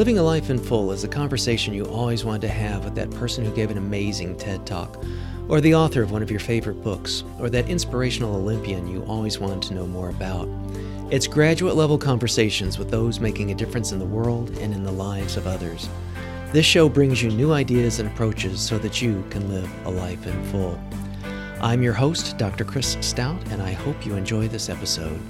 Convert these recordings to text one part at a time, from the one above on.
Living a life in full is a conversation you always wanted to have with that person who gave an amazing TED talk, or the author of one of your favorite books, or that inspirational Olympian you always wanted to know more about. It's graduate level conversations with those making a difference in the world and in the lives of others. This show brings you new ideas and approaches so that you can live a life in full. I'm your host, Dr. Chris Stout, and I hope you enjoy this episode.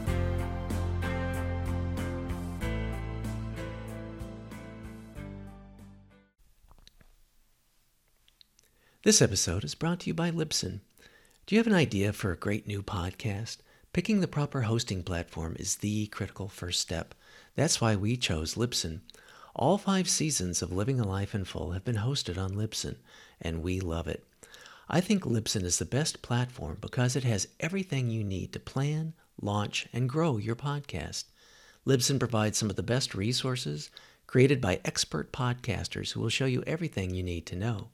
This episode is brought to you by Libsyn. Do you have an idea for a great new podcast? Picking the proper hosting platform is the critical first step. That's why we chose Libsyn. All five seasons of Living a Life in Full have been hosted on Libsyn, and we love it. I think Libsyn is the best platform because it has everything you need to plan, launch, and grow your podcast. Libsyn provides some of the best resources created by expert podcasters who will show you everything you need to know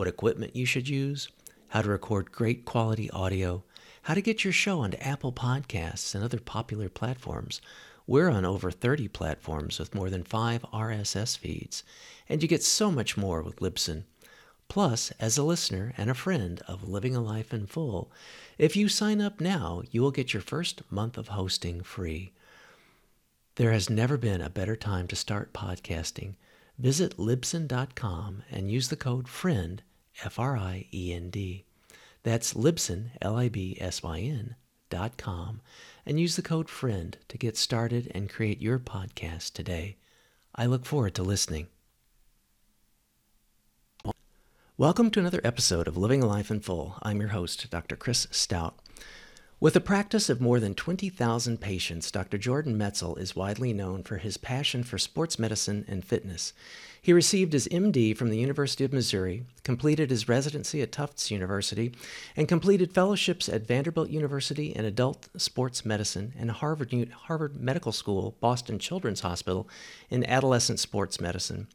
what equipment you should use, how to record great quality audio, how to get your show onto Apple Podcasts and other popular platforms. We're on over 30 platforms with more than five RSS feeds, and you get so much more with Libsyn. Plus, as a listener and a friend of Living a Life in Full, if you sign up now, you will get your first month of hosting free. There has never been a better time to start podcasting. Visit Libsyn.com and use the code FRIEND, F R I E N D. That's Libsyn, L I B S Y N, dot com, and use the code FRIEND to get started and create your podcast today. I look forward to listening. Welcome to another episode of Living a Life in Full. I'm your host, Dr. Chris Stout. With a practice of more than 20,000 patients, Dr. Jordan Metzl is widely known for his passion for sports medicine and fitness. He received his MD from the University of Missouri, completed his residency at Tufts University, and completed fellowships at Vanderbilt University in adult sports medicine and Harvard, Harvard Medical School, Boston Children's Hospital in adolescent sports medicine.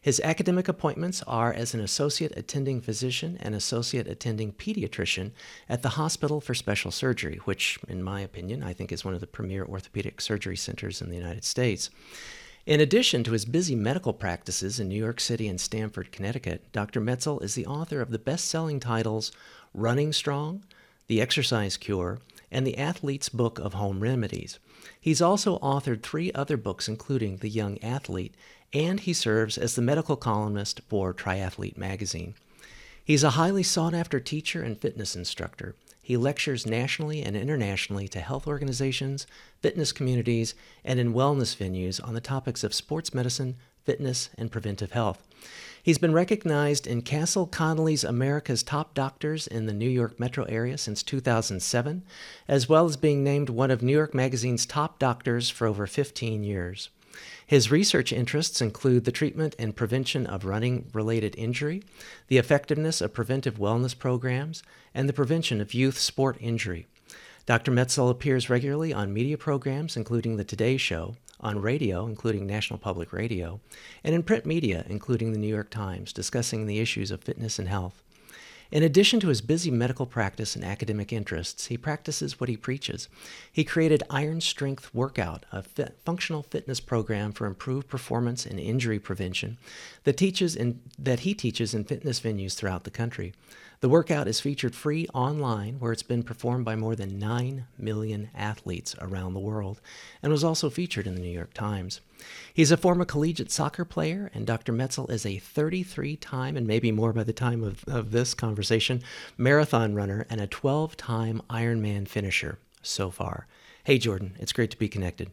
His academic appointments are as an associate attending physician and associate attending pediatrician at the Hospital for Special Surgery, which, in my opinion, I think is one of the premier orthopedic surgery centers in the United States. In addition to his busy medical practices in New York City and Stamford, Connecticut, Dr. Metzl is the author of the best selling titles Running Strong, The Exercise Cure, and The Athlete's Book of Home Remedies. He's also authored three other books, including The Young Athlete and he serves as the medical columnist for Triathlete magazine. He's a highly sought after teacher and fitness instructor. He lectures nationally and internationally to health organizations, fitness communities, and in wellness venues on the topics of sports medicine, fitness, and preventive health. He's been recognized in Castle Connolly's America's Top Doctors in the New York metro area since 2007, as well as being named one of New York Magazine's top doctors for over 15 years. His research interests include the treatment and prevention of running related injury, the effectiveness of preventive wellness programs, and the prevention of youth sport injury. Dr. Metzl appears regularly on media programs, including The Today Show, on radio, including National Public Radio, and in print media, including the New York Times, discussing the issues of fitness and health. In addition to his busy medical practice and academic interests, he practices what he preaches. He created Iron Strength Workout, a fit, functional fitness program for improved performance and injury prevention that teaches in, that he teaches in fitness venues throughout the country. The workout is featured free online, where it's been performed by more than 9 million athletes around the world, and was also featured in the New York Times. He's a former collegiate soccer player, and Dr. Metzl is a 33 time, and maybe more by the time of, of this conversation, marathon runner and a 12 time Ironman finisher so far. Hey, Jordan, it's great to be connected.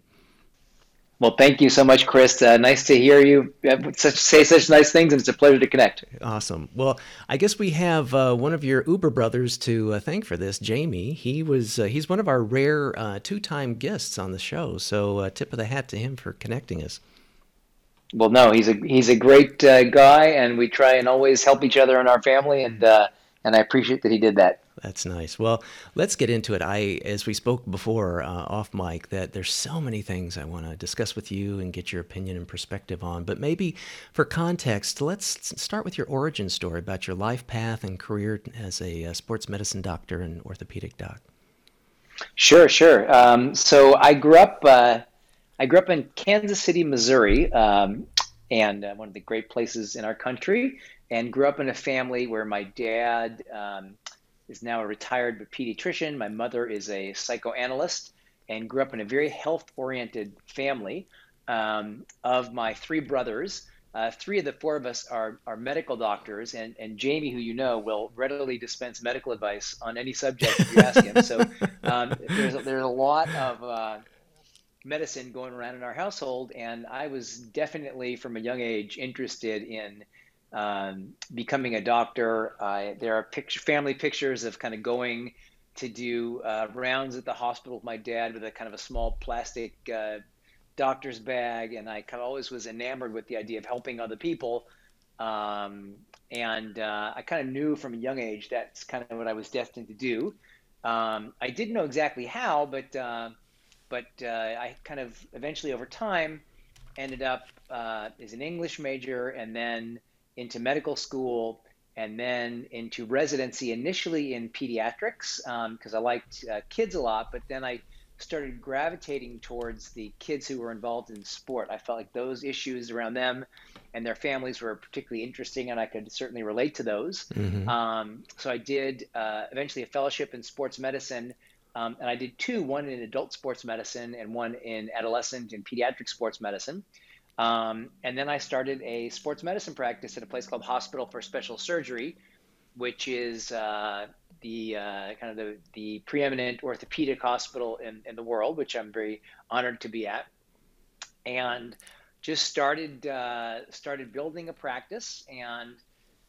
Well, thank you so much, Chris. Uh, nice to hear you such, say such nice things, and it's a pleasure to connect. Awesome. Well, I guess we have uh, one of your Uber brothers to uh, thank for this, Jamie. He was uh, he's one of our rare uh, two-time guests on the show, so uh, tip of the hat to him for connecting us. Well, no, he's a he's a great guy, and we try and always help each other in our family, and and I appreciate that he did that. That's nice. Well, let's get into it. I, as we spoke before uh, off mic, that there's so many things I want to discuss with you and get your opinion and perspective on. But maybe for context, let's start with your origin story about your life path and career as a, a uh, sports medicine doctor and orthopedic doc. Sure, sure. Um, so I grew up. Uh, I grew up in Kansas City, Missouri. Um, and uh, one of the great places in our country. And grew up in a family where my dad um, is now a retired pediatrician. My mother is a psychoanalyst, and grew up in a very health-oriented family. Um, of my three brothers, uh, three of the four of us are, are medical doctors, and, and Jamie, who you know, will readily dispense medical advice on any subject if you ask him. So um, there's, a, there's a lot of uh, medicine going around in our household, and I was definitely from a young age interested in um, becoming a doctor. there are picture, family pictures of kind of going to do uh, rounds at the hospital with my dad with a kind of a small plastic uh, doctor's bag, and I kind of always was enamored with the idea of helping other people. Um, and uh, I kind of knew from a young age that's kind of what I was destined to do. Um, I didn't know exactly how, but uh, but uh, I kind of eventually over time ended up uh, as an English major, and then into medical school, and then into residency. Initially in pediatrics because um, I liked uh, kids a lot, but then I started gravitating towards the kids who were involved in sport. I felt like those issues around them and their families were particularly interesting, and I could certainly relate to those. Mm-hmm. Um, so I did uh, eventually a fellowship in sports medicine, um, and I did two: one in adult sports medicine and one in adolescent and pediatric sports medicine. Um, and then I started a sports medicine practice at a place called Hospital for Special Surgery, which is uh, the uh, kind of the, the preeminent orthopedic hospital in, in the world, which I'm very honored to be at, and just started uh, started building a practice, and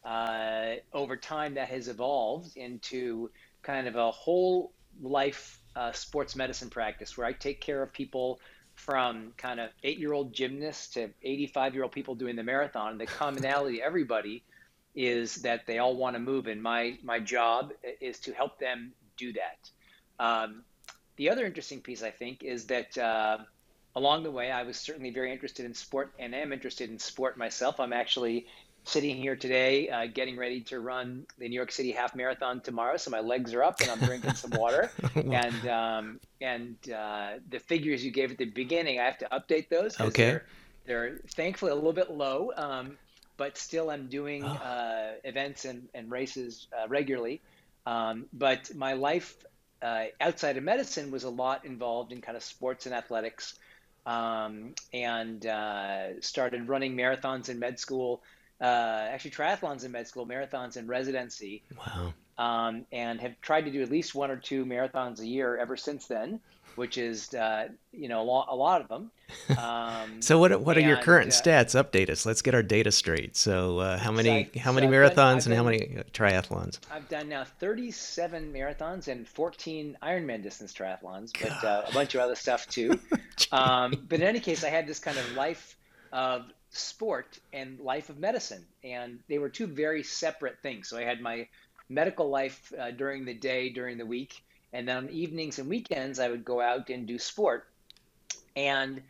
uh, over time that has evolved into kind of a whole life uh, sports medicine practice where I take care of people from kind of eight year old gymnasts to 85 year old people doing the marathon. The commonality, everybody is that they all want to move, and my my job is to help them do that. Um, the other interesting piece, I think, is that uh, along the way, I was certainly very interested in sport, and am interested in sport myself. I'm actually sitting here today, uh, getting ready to run the New York City Half Marathon tomorrow. So my legs are up, and I'm drinking some water. and um, and uh, the figures you gave at the beginning, I have to update those. Okay. They're, they're, thankfully a little bit low. Um, but still I'm doing oh. uh, events and, and races uh, regularly. Um, but my life uh, outside of medicine was a lot involved in kind of sports and athletics, um, and uh, started running marathons in med school. Uh, actually, triathlons in med school, marathons in residency. Wow. Um, and have tried to do at least one or two marathons a year ever since then which is uh, you know a lot, a lot of them. Um, so what what are your current uh, stats? Update us. Let's get our data straight. So uh, how many so how many so marathons done, and how many uh, triathlons? I've done now 37 marathons and 14 Ironman distance triathlons, but uh, a bunch of other stuff too. um, but in any case, I had this kind of life of sport and life of medicine, and they were two very separate things. So I had my medical life uh, during the day, during the week and then on evenings and weekends, I would go out and do sport. And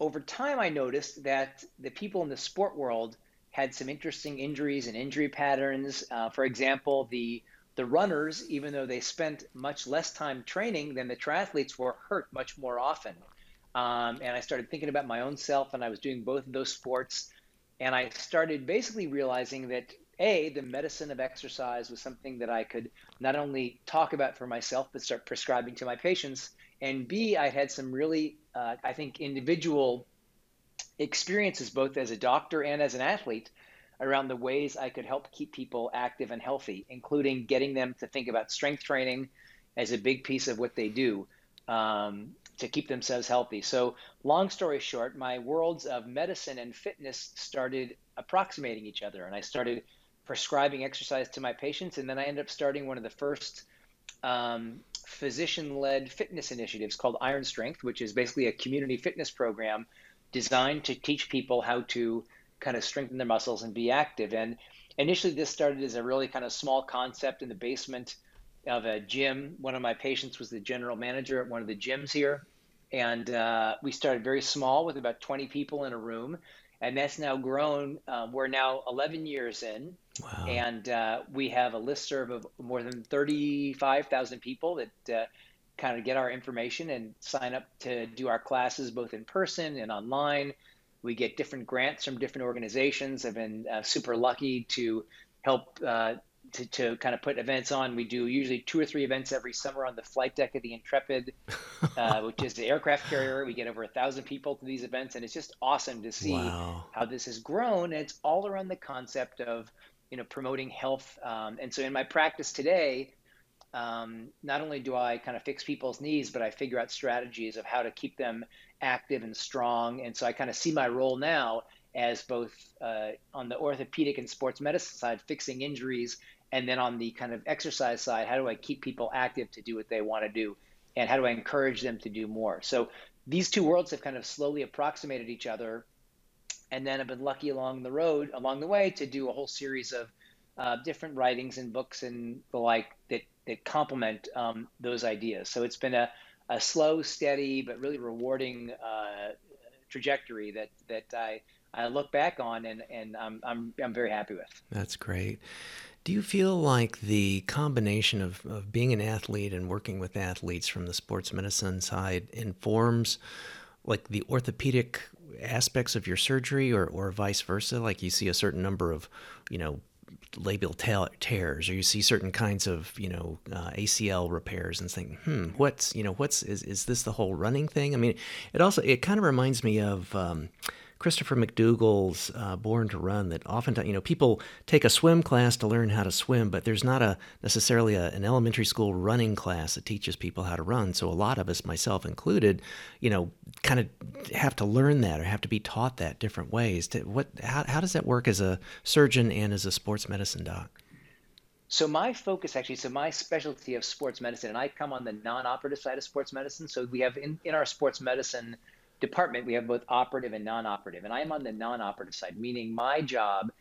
over time, I noticed that the people in the sport world had some interesting injuries and injury patterns. Uh, for example, the the runners, even though they spent much less time training than the triathletes, were hurt much more often. Um, and I started thinking about my own self, and I was doing both of those sports. And I started basically realizing that a the medicine of exercise was something that i could not only talk about for myself but start prescribing to my patients and b i had some really uh, i think individual experiences both as a doctor and as an athlete around the ways i could help keep people active and healthy including getting them to think about strength training as a big piece of what they do um, to keep themselves healthy so long story short my worlds of medicine and fitness started approximating each other and i started prescribing exercise to my patients. And then I ended up starting one of the first um, physician led fitness initiatives called Iron Strength, which is basically a community fitness program designed to teach people how to kind of strengthen their muscles and be active. And initially, this started as a really kind of small concept in the basement of a gym. One of my patients was the general manager at one of the gyms here. And uh, we started very small with about 20 people in a room and that's now grown. Uh, we're now 11 years in, wow. and uh, we have a list serve of more than 35,000 people that uh, kind of get our information and sign up to do our classes both in person and online. We get different grants from different organizations. I've been uh, super lucky to help uh, to, to kind of put events on. We do usually two or three events every summer on the flight deck of the Intrepid, uh, which is the aircraft carrier. We get over a thousand people to these events, and it's just awesome to see wow. how this has grown. And it's all around the concept of you know promoting health. Um, and so in my practice today, um, not only do I kind of fix people's needs, but I figure out strategies of how to keep them active and strong. And so I kind of see my role now as both uh, on the orthopedic and sports medicine side, fixing injuries, and then on the kind of exercise side, how do I keep people active to do what they want to do, and how do I encourage them to do more? So these two worlds have kind of slowly approximated each other, and then I've been lucky along the road, along the way, to do a whole series of uh, different writings and books and the like that that complement um, those ideas. So it's been a, a slow, steady, but really rewarding uh, trajectory that that I I look back on and and I'm I'm I'm very happy with. That's great. Do you feel like the combination of, of being an athlete and working with athletes from the sports medicine side informs like the orthopedic aspects of your surgery or, or vice versa? Like you see a certain number of, you know, labral tears or you see certain kinds of you know uh, ACL repairs and think hmm what's you know what's is, is this the whole running thing I mean it also it kind of reminds me of um, Christopher McDougall's uh, Born to Run that oftentimes, you know, people take a swim class to learn how to swim, but there's not a necessarily a, an elementary school running class that teaches people how to run. So a lot of us, myself included, you know, kind of have to learn that or have to be taught that different ways. To, what, how, how does that work as a surgeon and as a sports medicine doc? So my focus actually, so my specialty of sports medicine, and I come on the non-operative side of sports medicine. So we have in, in our sports medicine department, we have both operative and non operative. And I am on the non operative side, meaning my job,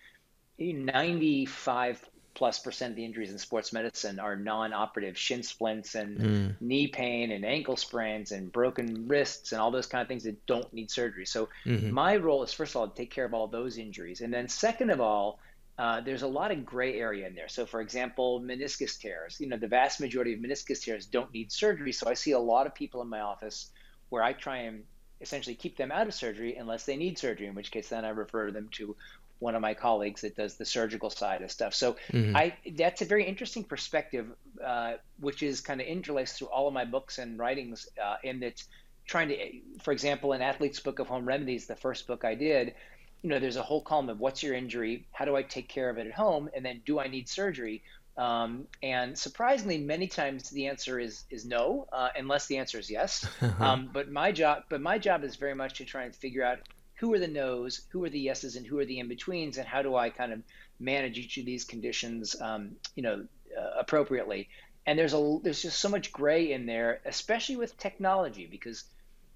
95 plus percent of the injuries in sports medicine are non operative shin splints and mm. knee pain and ankle sprains and broken wrists and all those kind of things that don't need surgery. So mm-hmm. my role is, first of all, to take care of all those injuries. And then, second of all, uh, there's a lot of gray area in there. So, for example, meniscus tears. You know, the vast majority of meniscus tears don't need surgery. So, I see a lot of people in my office where I try and essentially keep them out of surgery unless they need surgery, in which case then I refer them to one of my colleagues that does the surgical side of stuff. So mm-hmm. I that's a very interesting perspective, uh, which is kind of interlaced through all of my books and writings, uh, in that trying to, for example, in Athlete's Book of Home Remedies, the first book I did, you know, there's a whole column of what's your injury, how do I take care of it at home, and then do I need surgery? Um, and surprisingly, many times the answer is is no, uh, unless the answer is yes. um, but my job, but my job is very much to try and figure out who are the no's, who are the yeses, and who are the in betweens, and how do I kind of manage each of these conditions, um, you know, uh, appropriately. And there's a there's just so much gray in there, especially with technology, because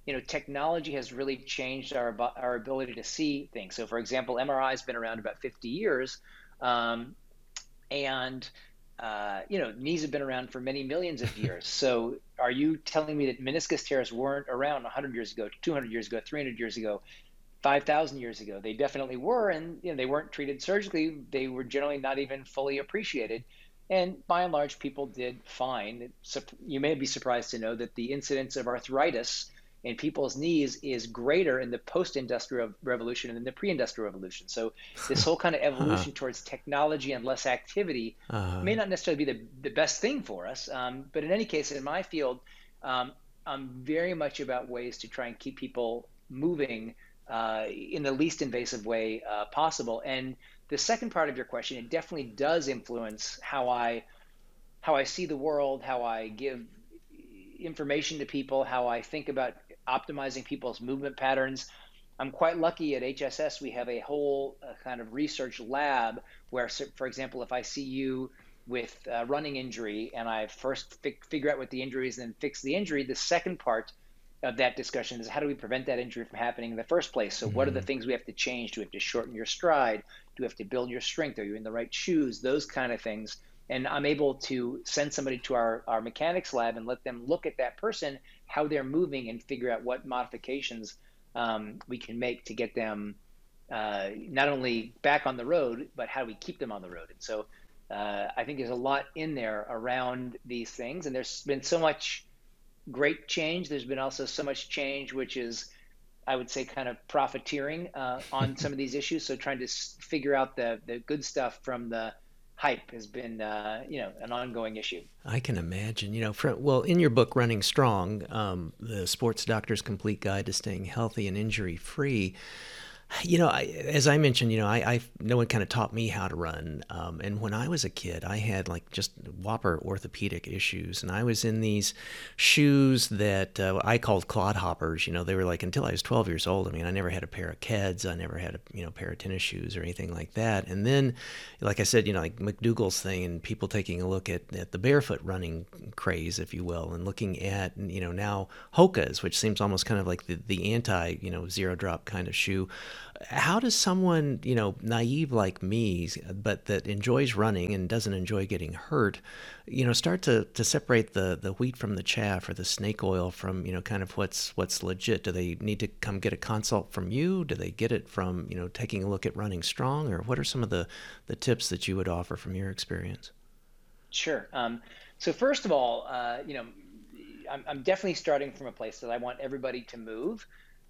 you know technology has really changed our our ability to see things. So, for example, MRI has been around about 50 years, um, and uh, you know, knees have been around for many millions of years. so are you telling me that meniscus tears weren't around 100 years ago, 200 years ago, 300 years ago, 5,000 years ago? They definitely were, and you know, they weren't treated surgically. They were generally not even fully appreciated. And by and large, people did fine. You may be surprised to know that the incidence of arthritis in people's knees is greater in the post-industrial revolution than in the pre-industrial revolution. So this whole kind of uh-huh. evolution uh-huh. towards technology and less activity uh-huh. may not necessarily be the, the best thing for us. Um, but in any case, in my field, um, I'm very much about ways to try and keep people moving uh, in the least invasive way uh, possible. And the second part of your question, it definitely does influence how I how I see the world, how I give information to people, how I think about optimizing people's movement patterns. I'm quite lucky at HSS. We have a whole uh, kind of research lab where, for example, if I see you with a running injury and I first fi- figure out what the injury is and then fix the injury, the second part of that discussion is how do we prevent that injury from happening in the first place? So, mm-hmm. what are the mm-hmm. things we have to change? Do we have to shorten your stride? Do we have to build your strength? Are you in the right shoes? Those kind of things. And I'm able to send somebody to our, our mechanics lab and let them look at that person how they're moving and figure out what modifications um, we can make to get them uh, not only back on the road, but how do we keep them on the road? And so uh, I think there's a lot in there around these things, and there's been so much great change. There's been also so much change which is I would say, kind of profiteering uh, on some of these issues. So trying to s- figure out the the good stuff from the hype has been, uh, you know, an ongoing issue. I can imagine. You know, for, well, in your book, Running Strong, um, the Sports Doctor's Complete Guide to Staying Healthy and Injury Free you know, I, as I mentioned, you know, I, I no one kind of taught me how to run, um, and when I was a kid, I had like just whopper orthopedic issues, and I was in these shoes that uh, I called clodhoppers. You know, they were like until I was 12 years old. I mean, I never had a pair of Keds, I never had a you know pair of tennis shoes or anything like that. And then, like I said, you know, like McDougall's thing, and people taking a look at, at the barefoot running craze, if you will, and looking at you know now Hoka's, which seems almost kind of like the the anti you know zero drop kind of shoe how does someone you know naive like me but that enjoys running and doesn't enjoy getting hurt you know start to, to separate the, the wheat from the chaff or the snake oil from you know kind of what's what's legit? Do they need to come get a consult from you? Do they get it from you know taking a look at running strong? Or what are some of the the tips that you would offer from your experience? Sure. Um, so first of all uh, you know I'm, I'm definitely starting from a place that i want everybody to move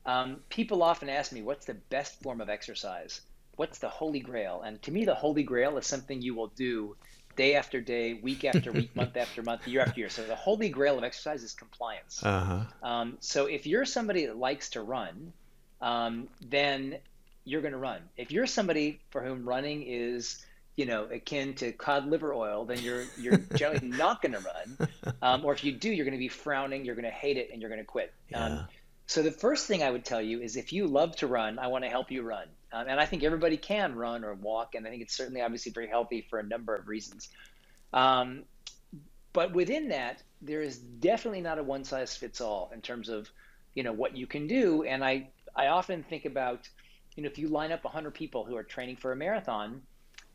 um, people often ask me, what's the best form of exercise? What's the holy grail? And to me, the holy grail is something you will do day after day, week after week, month after month, year after year. So the holy grail of exercise is compliance. Uh-huh. Um, so if you're somebody that likes to run, um, then you're going to run. If you're somebody for whom running is you know akin to cod liver oil, then you're you're generally not going to run. Um, or if you do, you're going to be frowning, you're going to hate it, and you're going to quit. Yeah. So the first thing I would tell you is if you love to run, I want to help you run. Um, and I think everybody can run or walk, and I think it's certainly obviously very healthy for a number of reasons. Um, but within that, there is definitely not a one size fits all in terms of, you know, what you can do. And I, I often think about, you know, if you line up 100 people who are training for a marathon,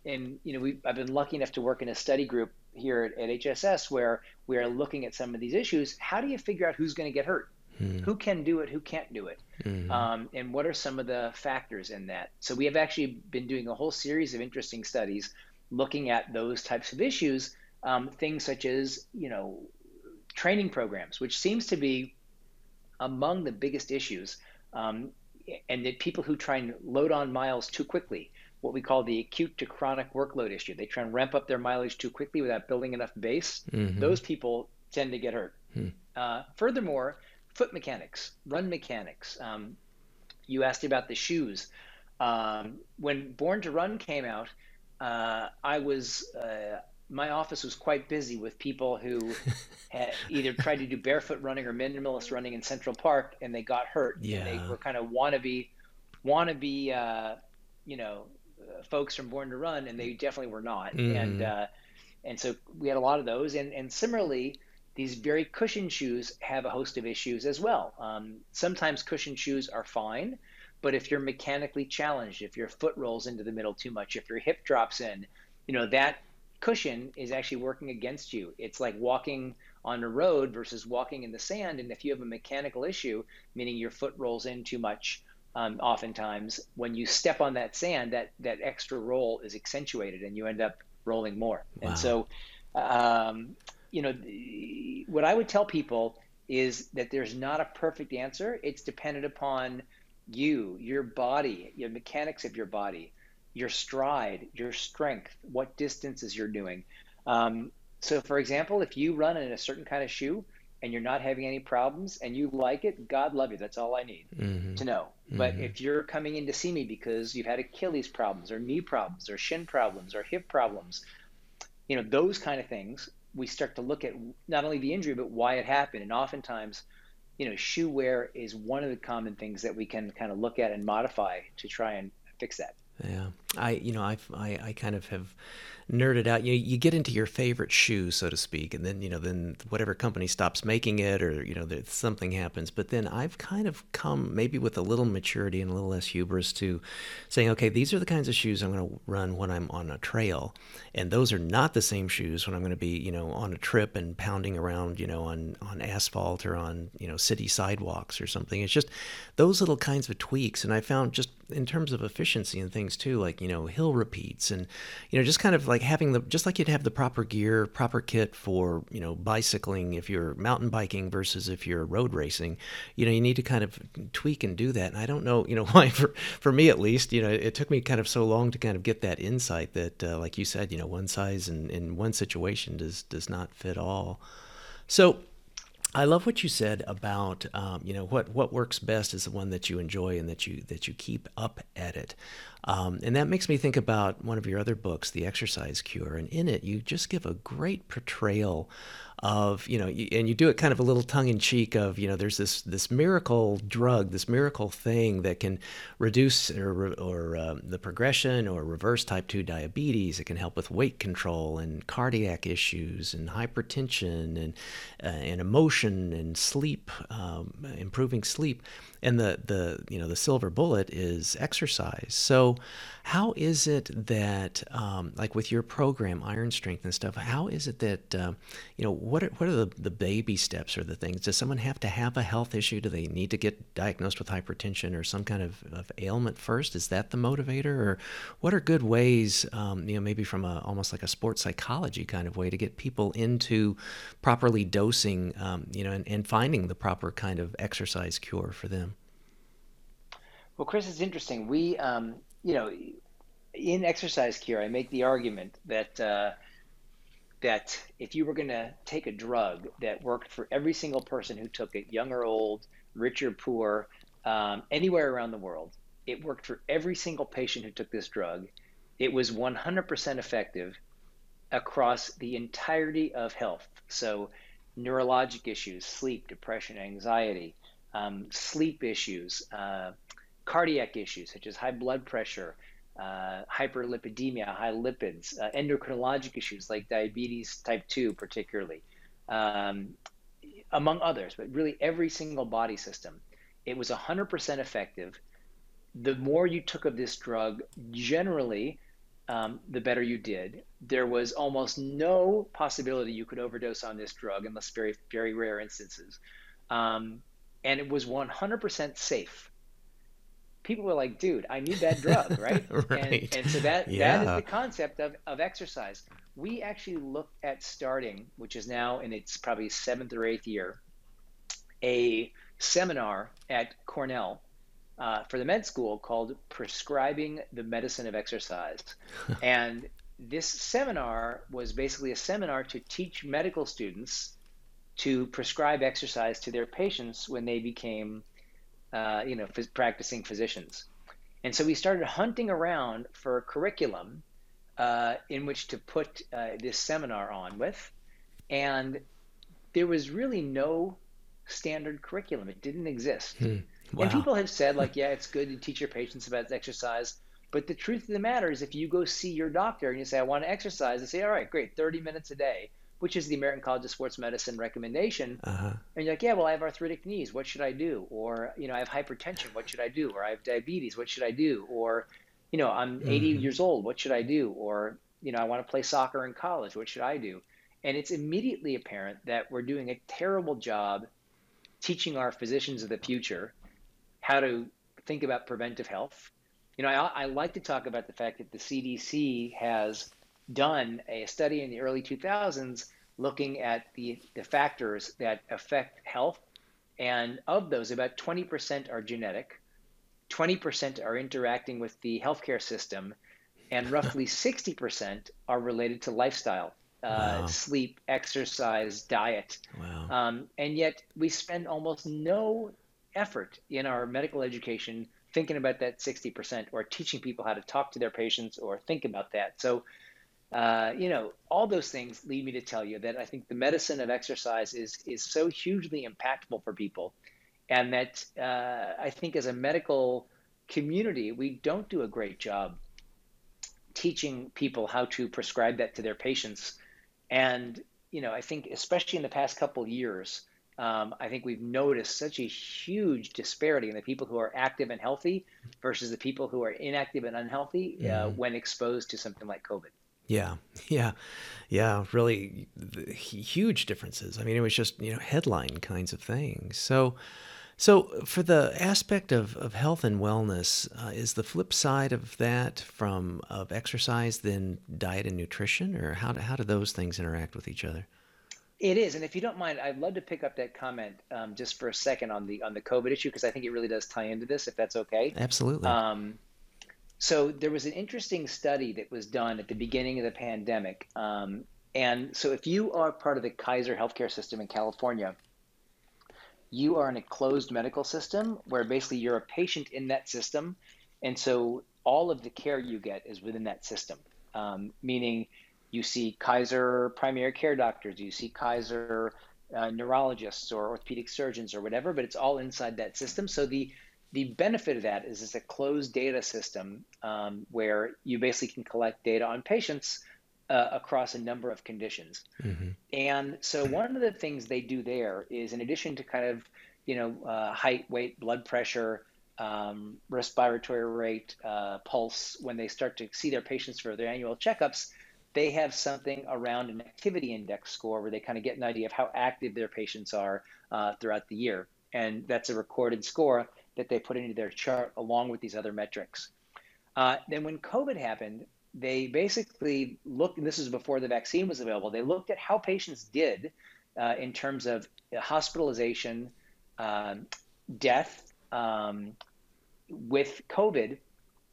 and you know, we I've been lucky enough to work in a study group here at, at HSS where we are looking at some of these issues. How do you figure out who's going to get hurt? Hmm. Who can do it? Who can't do it? Mm-hmm. Um, and what are some of the factors in that? So we have actually been doing a whole series of interesting studies looking at those types of issues. Um, things such as you know training programs, which seems to be among the biggest issues, um, and that people who try and load on miles too quickly, what we call the acute to chronic workload issue. They try and ramp up their mileage too quickly without building enough base. Mm-hmm. Those people tend to get hurt. Hmm. Uh, furthermore, foot mechanics, run mechanics. Um, you asked about the shoes. Um, when Born to Run came out, uh, I was uh, my office was quite busy with people who had either tried to do barefoot running or minimalist running in Central Park, and they got hurt. Yeah. they were kind of wannabe, wannabe, uh, you know, uh, folks from Born to Run, and they definitely were not. Mm. And uh, and so we had a lot of those, and and similarly, these very cushion shoes have a host of issues as well. Um, sometimes cushion shoes are fine, but if you're mechanically challenged, if your foot rolls into the middle too much, if your hip drops in, you know, that cushion is actually working against you. It's like walking on a road versus walking in the sand. And if you have a mechanical issue, meaning your foot rolls in too much, um, oftentimes when you step on that sand, that that extra roll is accentuated, and you end up rolling more. Wow. And so, um, you know, what I would tell people is that there's not a perfect answer. It's dependent upon you, your body, your mechanics of your body, your stride, your strength, what distances you're doing. Um, so, for example, if you run in a certain kind of shoe and you're not having any problems and you like it, God love you. That's all I need mm-hmm. to know. Mm-hmm. But if you're coming in to see me because you've had Achilles problems or knee problems or shin problems or hip problems, you know, those kind of things, we start to look at not only the injury but why it happened. And oftentimes you know shoe wear is one of the common things that we can kind of look at and modify to try and fix that. Yeah. I you know I've, i i kind of have nerded out. You you get into your favorite shoe, so to speak, and then you know then whatever company stops making it, or you know something happens. But then I've kind of come maybe with a little maturity and a little less hubris to saying, okay, these are the kinds of shoes I'm going to run when I'm on a trail, and those are not the same shoes when I'm going to be you know on a trip and pounding around you know on on asphalt or on you know city sidewalks or something. It's just those little kinds of tweaks, and I found just in terms of efficiency and things too, like you know hill repeats and you know just kind of like having the just like you'd have the proper gear, proper kit for you know bicycling if you're mountain biking versus if you're road racing. You know you need to kind of tweak and do that. And I don't know you know why for for me at least you know it took me kind of so long to kind of get that insight that uh, like you said you know one size in, in one situation does does not fit all. So I love what you said about um, you know what what works best is the one that you enjoy and that you that you keep up at it, um, and that makes me think about one of your other books, The Exercise Cure, and in it you just give a great portrayal of you know and you do it kind of a little tongue in cheek of you know there's this this miracle drug this miracle thing that can reduce or, or um, the progression or reverse type 2 diabetes. It can help with weight control and cardiac issues and hypertension and uh, and emotion and sleep um, improving sleep and the the you know the silver bullet is exercise. So how is it that um, like with your program iron strength and stuff how is it that uh, you know what are, what are the, the baby steps or the things? Does someone have to have a health issue? Do they need to get diagnosed with hypertension or some kind of, of ailment first? Is that the motivator? Or what are good ways um, you know maybe from a almost like a sports psychology kind of way to get people into properly dosing um, you know and, and finding the proper kind of exercise cure for them well, Chris, it's interesting. We, um, you know, in exercise cure, I make the argument that uh, that if you were going to take a drug that worked for every single person who took it, young or old, rich or poor, um, anywhere around the world, it worked for every single patient who took this drug. It was 100% effective across the entirety of health. So, neurologic issues, sleep, depression, anxiety, um, sleep issues. Uh, cardiac issues such as high blood pressure, uh, hyperlipidemia, high lipids, uh, endocrinologic issues like diabetes type 2, particularly, um, among others, but really every single body system. It was 100% effective. The more you took of this drug, generally, um, the better you did. There was almost no possibility you could overdose on this drug, unless very, very rare instances. Um, and it was 100% safe people were like, dude, I need that drug, right? right. And, and so that yeah. that is the concept of, of exercise. We actually looked at starting, which is now in its probably seventh or eighth year, a seminar at Cornell uh, for the med school called Prescribing the Medicine of Exercise. and this seminar was basically a seminar to teach medical students to prescribe exercise to their patients when they became uh, you know, phys- practicing physicians. And so we started hunting around for a curriculum uh, in which to put uh, this seminar on with. And there was really no standard curriculum, it didn't exist. Hmm. Wow. And people have said, like, yeah, it's good to teach your patients about exercise. But the truth of the matter is, if you go see your doctor and you say, I want to exercise, they say, all right, great, 30 minutes a day which is the American College of Sports Medicine recommendation. Uh-huh. And you're like, yeah, well, I have arthritic knees. What should I do? Or, you know, I have hypertension. What should I do? Or I have diabetes. What should I do? Or, you know, I'm 80 mm-hmm. years old. What should I do? Or, you know, I want to play soccer in college. What should I do? And it's immediately apparent that we're doing a terrible job teaching our physicians of the future how to think about preventive health. You know, I, I like to talk about the fact that the CDC has done a study in the early 2000s looking at the, the factors that affect health. And of those, about 20% are genetic, 20% are interacting with the healthcare system, and roughly 60% are related to lifestyle. Uh, wow. sleep, exercise, diet. Wow. Um, and yet we spend almost no effort in our medical education thinking about that 60% or teaching people how to talk to their patients or think about that. So uh, you know, all those things lead me to tell you that I think the medicine of exercise is is so hugely impactful for people, and that uh, I think as a medical community we don't do a great job teaching people how to prescribe that to their patients, and you know, I think especially in the past couple years. Um, I think we've noticed such a huge disparity in the people who are active and healthy versus the people who are inactive and unhealthy uh, mm-hmm. when exposed to something like COVID. Yeah, yeah, yeah. Really huge differences. I mean, it was just you know headline kinds of things. So, So, for the aspect of, of health and wellness, uh, is the flip side of that from of exercise then diet and nutrition, or how do, how do those things interact with each other? It is, and if you don't mind, I'd love to pick up that comment um, just for a second on the on the COVID issue because I think it really does tie into this, if that's okay. Absolutely. Um, so there was an interesting study that was done at the beginning of the pandemic, um, and so if you are part of the Kaiser healthcare system in California, you are in a closed medical system where basically you're a patient in that system. And so all of the care you get is within that system, um, meaning you see Kaiser primary care doctors, you see Kaiser uh, neurologists or orthopedic surgeons or whatever, but it's all inside that system. So the the benefit of that is it's a closed data system um, where you basically can collect data on patients uh, across a number of conditions. Mm-hmm. And so one of the things they do there is, in addition to kind of, you know, uh, height, weight, blood pressure, um, respiratory rate, uh, pulse, when they start to see their patients for their annual checkups, they have something around an activity index score where they kind of get an idea of how active their patients are uh, throughout the year. And that's a recorded score that they put into their chart along with these other metrics. Uh, then when COVID happened, they basically looked, and this is before the vaccine was available, they looked at how patients did uh, in terms of hospitalization, um, death um, with COVID,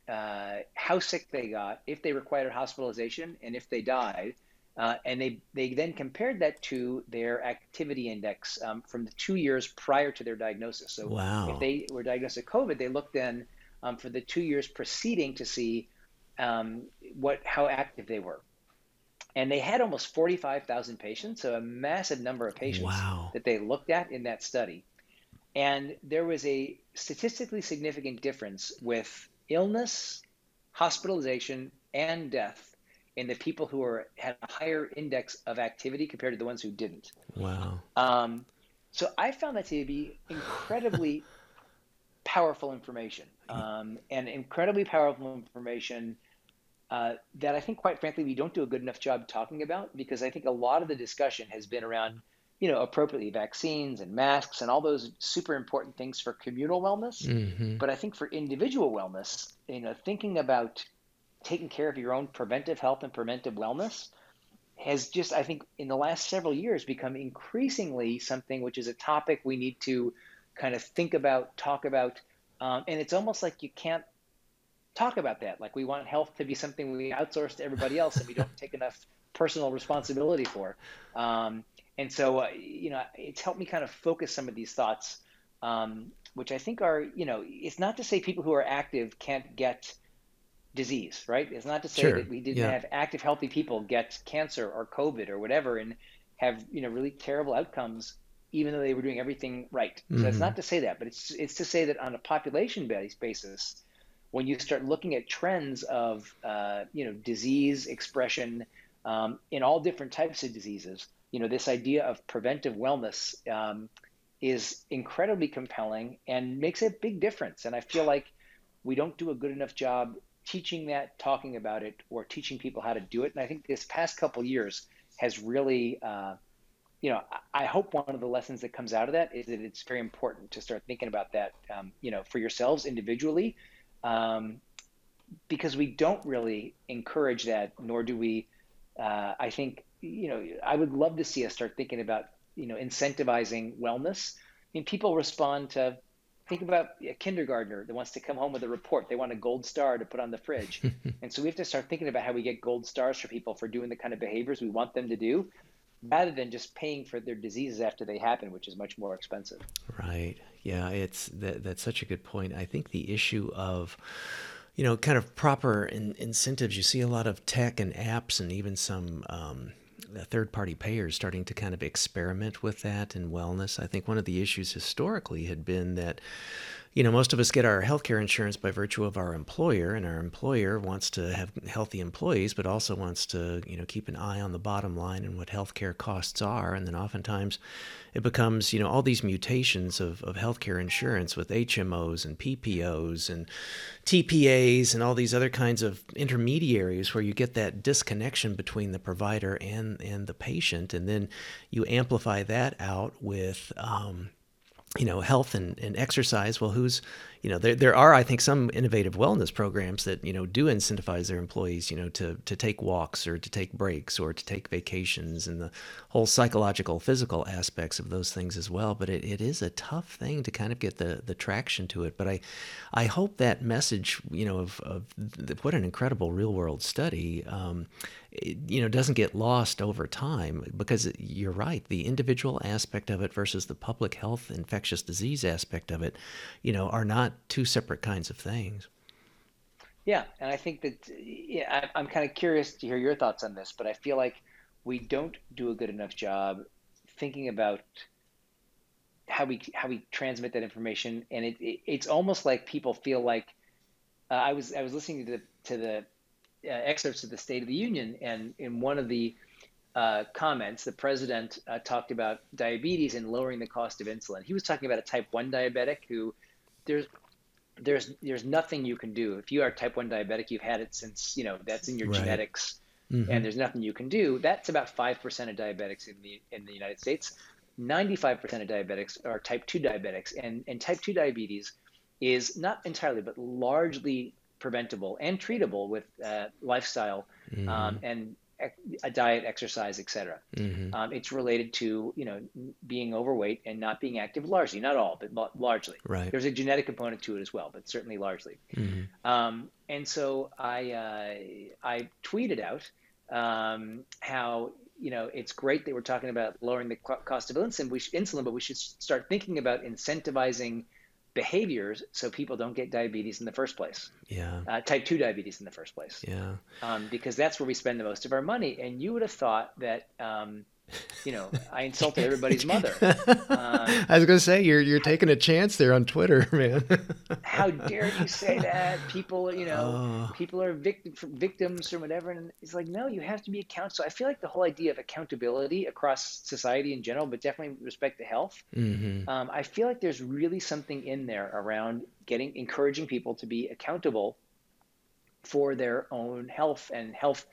uh, how sick they got, if they required hospitalization, and if they died. Uh, and they, they then compared that to their activity index um, from the two years prior to their diagnosis. So wow. if they were diagnosed with COVID, they looked then um, for the two years preceding to see um, what how active they were. And they had almost 45,000 patients, so a massive number of patients wow. that they looked at in that study. And there was a statistically significant difference with illness, hospitalization, and death in the people who were had a higher index of activity compared to the ones who didn't. Wow. Um, so I found that to be incredibly powerful information, um, and incredibly powerful information uh, that I think, quite frankly, we don't do a good enough job talking about because I think a lot of the discussion has been around, you know, appropriately vaccines and masks and all those super important things for communal wellness. Mm-hmm. But I think for individual wellness, you know, thinking about taking care of your own preventive health and preventive wellness has just, I think, in the last several years become increasingly something which is a topic we need to kind of think about, talk about. Um, and it's almost like you can't talk about that. Like we want health to be something we outsource to everybody else and we don't take enough personal responsibility for. Um, and so, uh, you know, it's helped me kind of focus some of these thoughts, um, which I think are, you know, it's not to say people who are active can't get disease, right? It's not to say sure. that we didn't yeah. have active, healthy people get cancer or COVID or whatever and have, you know, really terrible outcomes, even though they were doing everything right. So mm-hmm. it's not to say that, but it's it's to say that on a population base basis, when you start looking at trends of uh, you know disease expression um, in all different types of diseases, you know this idea of preventive wellness um, is incredibly compelling and makes a big difference. And I feel like we don't do a good enough job teaching that, talking about it, or teaching people how to do it. And I think this past couple years has really uh, you know, I hope one of the lessons that comes out of that is that it's very important to start thinking about that, um, you know, for yourselves individually, um, because we don't really encourage that, nor do we. Uh, I think you know I would love to see us start thinking about you know incentivizing wellness. I mean, people respond to think about a kindergartner that wants to come home with a report. They want a gold star to put on the fridge, and so we have to start thinking about how we get gold stars for people for doing the kind of behaviors we want them to do rather than just paying for their diseases after they happen, which is much more expensive. Right. Yeah, it's that, that's such a good point. I think the issue of you know, kind of proper in, incentives. You see a lot of tech and apps, and even some um, third-party payers starting to kind of experiment with that in wellness. I think one of the issues historically had been that you know, most of us get our healthcare insurance by virtue of our employer, and our employer wants to have healthy employees, but also wants to, you know, keep an eye on the bottom line and what healthcare costs are. And then oftentimes it becomes, you know, all these mutations of, of healthcare insurance with HMOs and PPOs and TPAs and all these other kinds of intermediaries where you get that disconnection between the provider and, and the patient. And then you amplify that out with, um, you know, health and, and exercise. Well, who's, you know, there, there are, I think, some innovative wellness programs that, you know, do incentivize their employees, you know, to, to take walks or to take breaks or to take vacations and the whole psychological, physical aspects of those things as well. But it, it is a tough thing to kind of get the, the traction to it. But I, I hope that message, you know, of, of what an incredible real world study, um, you know doesn't get lost over time because you're right the individual aspect of it versus the public health infectious disease aspect of it you know are not two separate kinds of things yeah and i think that yeah, i'm kind of curious to hear your thoughts on this but i feel like we don't do a good enough job thinking about how we how we transmit that information and it, it it's almost like people feel like uh, i was i was listening to the to the uh, excerpts of the State of the Union, and in one of the uh, comments, the president uh, talked about diabetes and lowering the cost of insulin. He was talking about a type one diabetic who there's there's there's nothing you can do if you are type one diabetic. You've had it since you know that's in your right. genetics, mm-hmm. and there's nothing you can do. That's about five percent of diabetics in the in the United States. 95% of diabetics are type 2 diabetics and, and type 2 diabetes is not entirely but largely preventable and treatable with uh, lifestyle mm-hmm. um, and a diet, exercise, etc. Mm-hmm. Um, it's related to you know being overweight and not being active, largely, not all, but largely. Right. There's a genetic component to it as well, but certainly largely. Mm-hmm. Um, and so I uh, I tweeted out um, how you know it's great that we're talking about lowering the cost of insulin, we should, insulin, but we should start thinking about incentivizing behaviors so people don't get diabetes in the first place. Yeah. Uh, type 2 diabetes in the first place. Yeah. Um, because that's where we spend the most of our money. And you would have thought that um, you know, I insulted everybody's mother. Um, I was going to say you're you're taking a chance there on Twitter, man. how dare you say that? People, you know, oh. people are victim, victims or whatever, and it's like, no, you have to be accountable. So I feel like the whole idea of accountability across society in general, but definitely with respect to health, mm-hmm. um, I feel like there's really something in there around getting encouraging people to be accountable for their own health and health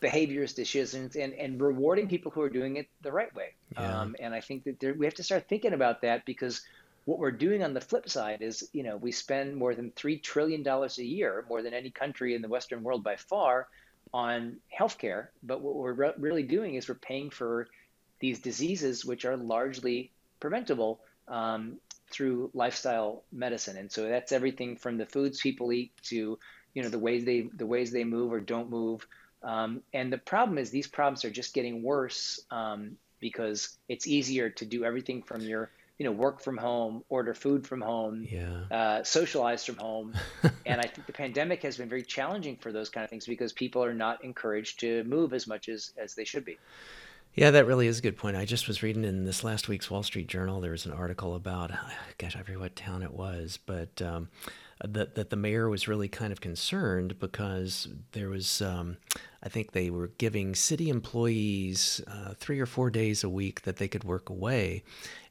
behaviors, decisions, and, and rewarding people who are doing it the right way. Yeah. Um, and I think that there, we have to start thinking about that because what we're doing on the flip side is, you know, we spend more than $3 trillion a year, more than any country in the Western world by far, on healthcare. But what we're re- really doing is we're paying for these diseases, which are largely preventable um, through lifestyle medicine. And so that's everything from the foods people eat to, you know, the ways they the ways they move or don't move, um, and the problem is these problems are just getting worse um, because it's easier to do everything from your, you know, work from home, order food from home, yeah. uh, socialize from home. and I think the pandemic has been very challenging for those kind of things because people are not encouraged to move as much as, as they should be. Yeah, that really is a good point. I just was reading in this last week's Wall Street Journal, there was an article about, gosh, I forget what town it was, but um, that, that the mayor was really kind of concerned because there was, um, I think they were giving city employees uh, three or four days a week that they could work away.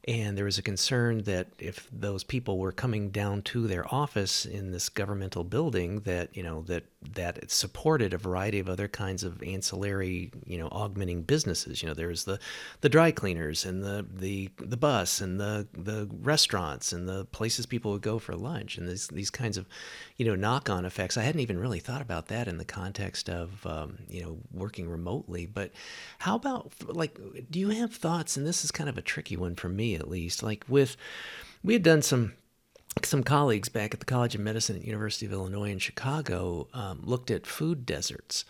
And there was a concern that if those people were coming down to their office in this governmental building, that you know that that it supported a variety of other kinds of ancillary, you know, augmenting businesses. You know, there's the the dry cleaners and the the the bus and the the restaurants and the places people would go for lunch and these these kinds of, you know, knock on effects. I hadn't even really thought about that in the context of um, you know working remotely. But how about like, do you have thoughts? And this is kind of a tricky one for me at least. Like with, we had done some some colleagues back at the College of Medicine at University of Illinois in Chicago um, looked at food deserts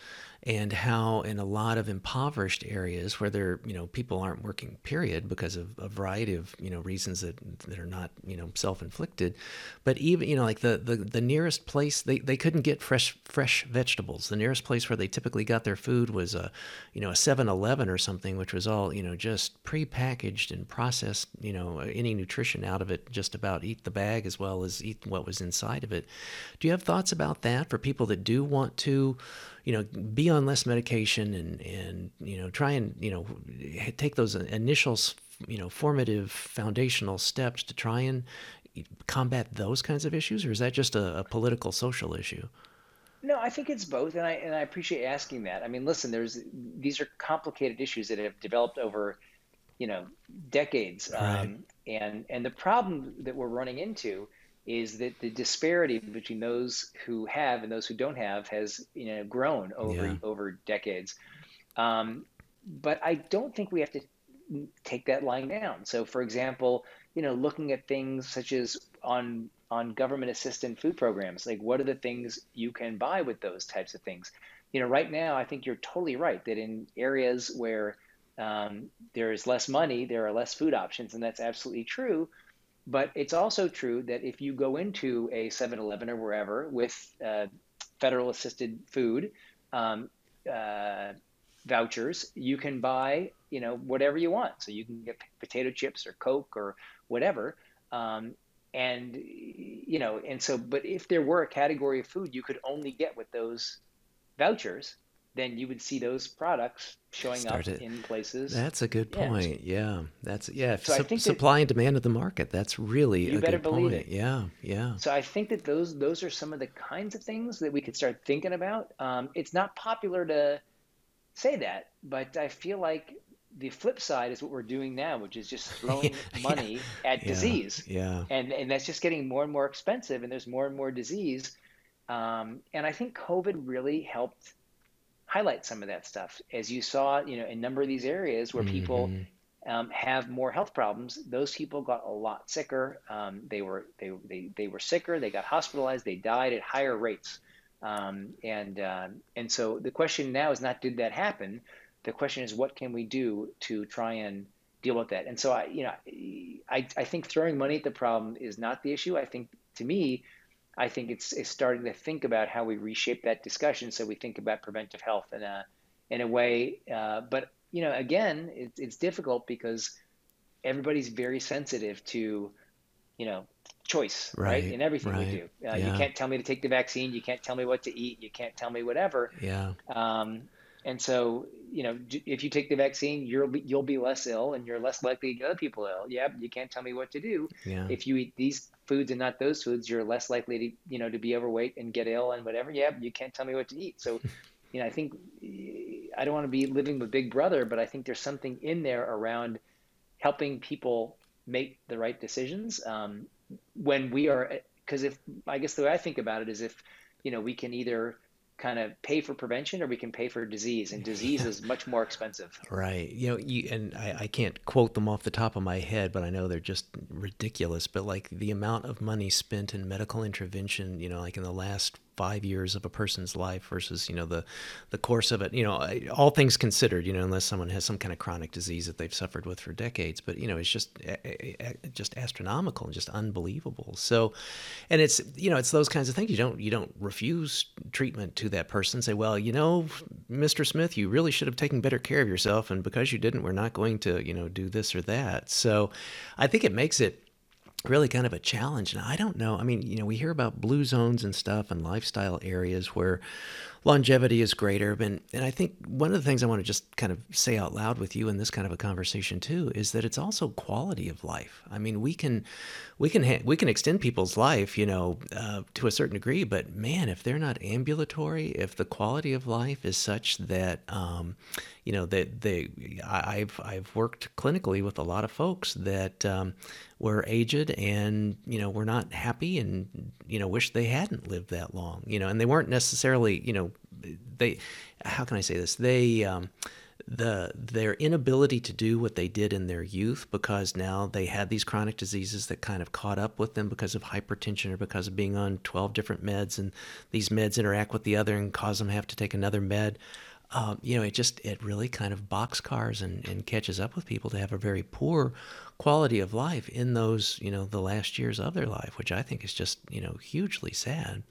and how in a lot of impoverished areas where there you know people aren't working period because of a variety of you know reasons that that are not you know self-inflicted. But even you know like the the, the nearest place they, they couldn't get fresh fresh vegetables. The nearest place where they typically got their food was a you know a 7-eleven or something which was all you know just pre-packaged and processed you know any nutrition out of it just about eat the bag as well as eat what was inside of it. Do you have thoughts about that for people that do want to you know, be on less medication and, and, you know, try and, you know, take those initial, you know, formative foundational steps to try and combat those kinds of issues? Or is that just a, a political social issue? No, I think it's both, and I and I appreciate asking that. I mean, listen, there's these are complicated issues that have developed over you know, decades. Right. Um, and and the problem that we're running into is that the disparity between those who have and those who don't have has you know grown over Yeah. over decades. Um, but I don't think we have to take that line down. So, for example, you know, looking at things such as on on government assisted food programs, like what are the things you can buy with those types of things? You know, right now, I think you're totally right that in areas where um, there is less money, there are less food options, and that's absolutely true. But it's also true that if you go into a 7-Eleven or wherever with uh, federal assisted food, um, uh, vouchers, you can buy, you know, whatever you want. So you can get potato chips or Coke or whatever. Um, and, you know, and so, but if there were a category of food you could only get with those vouchers, then you would see those products showing up in places. That's a good point. Yeah. That's yeah. So I Su- think that supply and demand of the market. That's really you a better good believe point. it. Yeah. Yeah. So I think that those those are some of the kinds of things that we could start thinking about. Um, it's not popular to say that, but I feel like the flip side is what we're doing now, which is just Yeah. throwing Yeah. money at Yeah. disease, Yeah. and and that's just getting more and more expensive, and there's more and more disease. Um, and I think COVID really helped highlight some of that stuff. As you saw, you know, in a number of these areas where people hmm um, have more health problems, those people got a lot sicker. Um, they were they, they they were sicker. They got hospitalized. They died at higher rates. Um, and um and so the question now is not did that happen? The question is what can we do to try and deal with that? And so I you know I I think throwing money at the problem is not the issue. I think to me. I think it's, it's starting to think about how we reshape that discussion so we think about preventive health in a in a way. Uh, but you know, again, it, it's difficult because everybody's very sensitive to, you know, choice, right? Right. In everything we do. Uh, you can't tell me to take the vaccine. You can't tell me what to eat. You can't tell me whatever. Yeah. Um, and so, you know, if you take the vaccine, you'll be, you'll be less ill and you're less likely to get other people ill. Yeah, you can't tell me what to do. Yeah. If you eat these foods and not those foods, you're less likely to, you know, to be overweight and get ill and whatever. Yeah, you can't tell me what to eat. So, you know, I think I don't want to be living with Big Brother, but I think there's something in there around helping people make the right decisions um, when we are. Because if I guess the way I think about it is if you know we can either kind of pay for prevention or we can pay for disease, and disease is much more expensive. Right. You know, you and I, I can't quote them off the top of my head, but I know they're just ridiculous. But like the amount of money spent in medical intervention, you know, like in the last five years of a person's life versus, you know, the the course of it, you know, all things considered, you know, unless someone has some kind of chronic disease that they've suffered with for decades, but you know, it's just a- a- a- just astronomical and just unbelievable. So, and it's you know, it's those kinds of things. You don't you don't refuse treatment to that person. Say, well, you know, Mr. Smith, you really should have taken better care of yourself, and because you didn't, we're not going to you know do this or that. So, I think it makes it really kind of a challenge. And I don't know. I mean, you know, we hear about blue zones and stuff and lifestyle areas where longevity is greater. And, and I think one of the things I want to just kind of say out loud with you in this kind of a conversation too is that it's also quality of life. I mean, we can we can ha- we can extend people's life, you know, uh, to a certain degree, but man, if they're not ambulatory, if the quality of life is such that um, you know that they, I, I've I've worked clinically with a lot of folks that um, were aged and you know were not happy and you know wish they hadn't lived that long, you know, and they weren't necessarily you know they how can I say this? They um, the their inability to do what they did in their youth because now they had these chronic diseases that kind of caught up with them because of hypertension or because of being on 12 different meds and these meds interact with the other and cause them to have to take another med um, you know it just it really kind of boxcars and, and catches up with people to have a very poor quality of life in those you know the last years of their life which i think is just you know hugely sad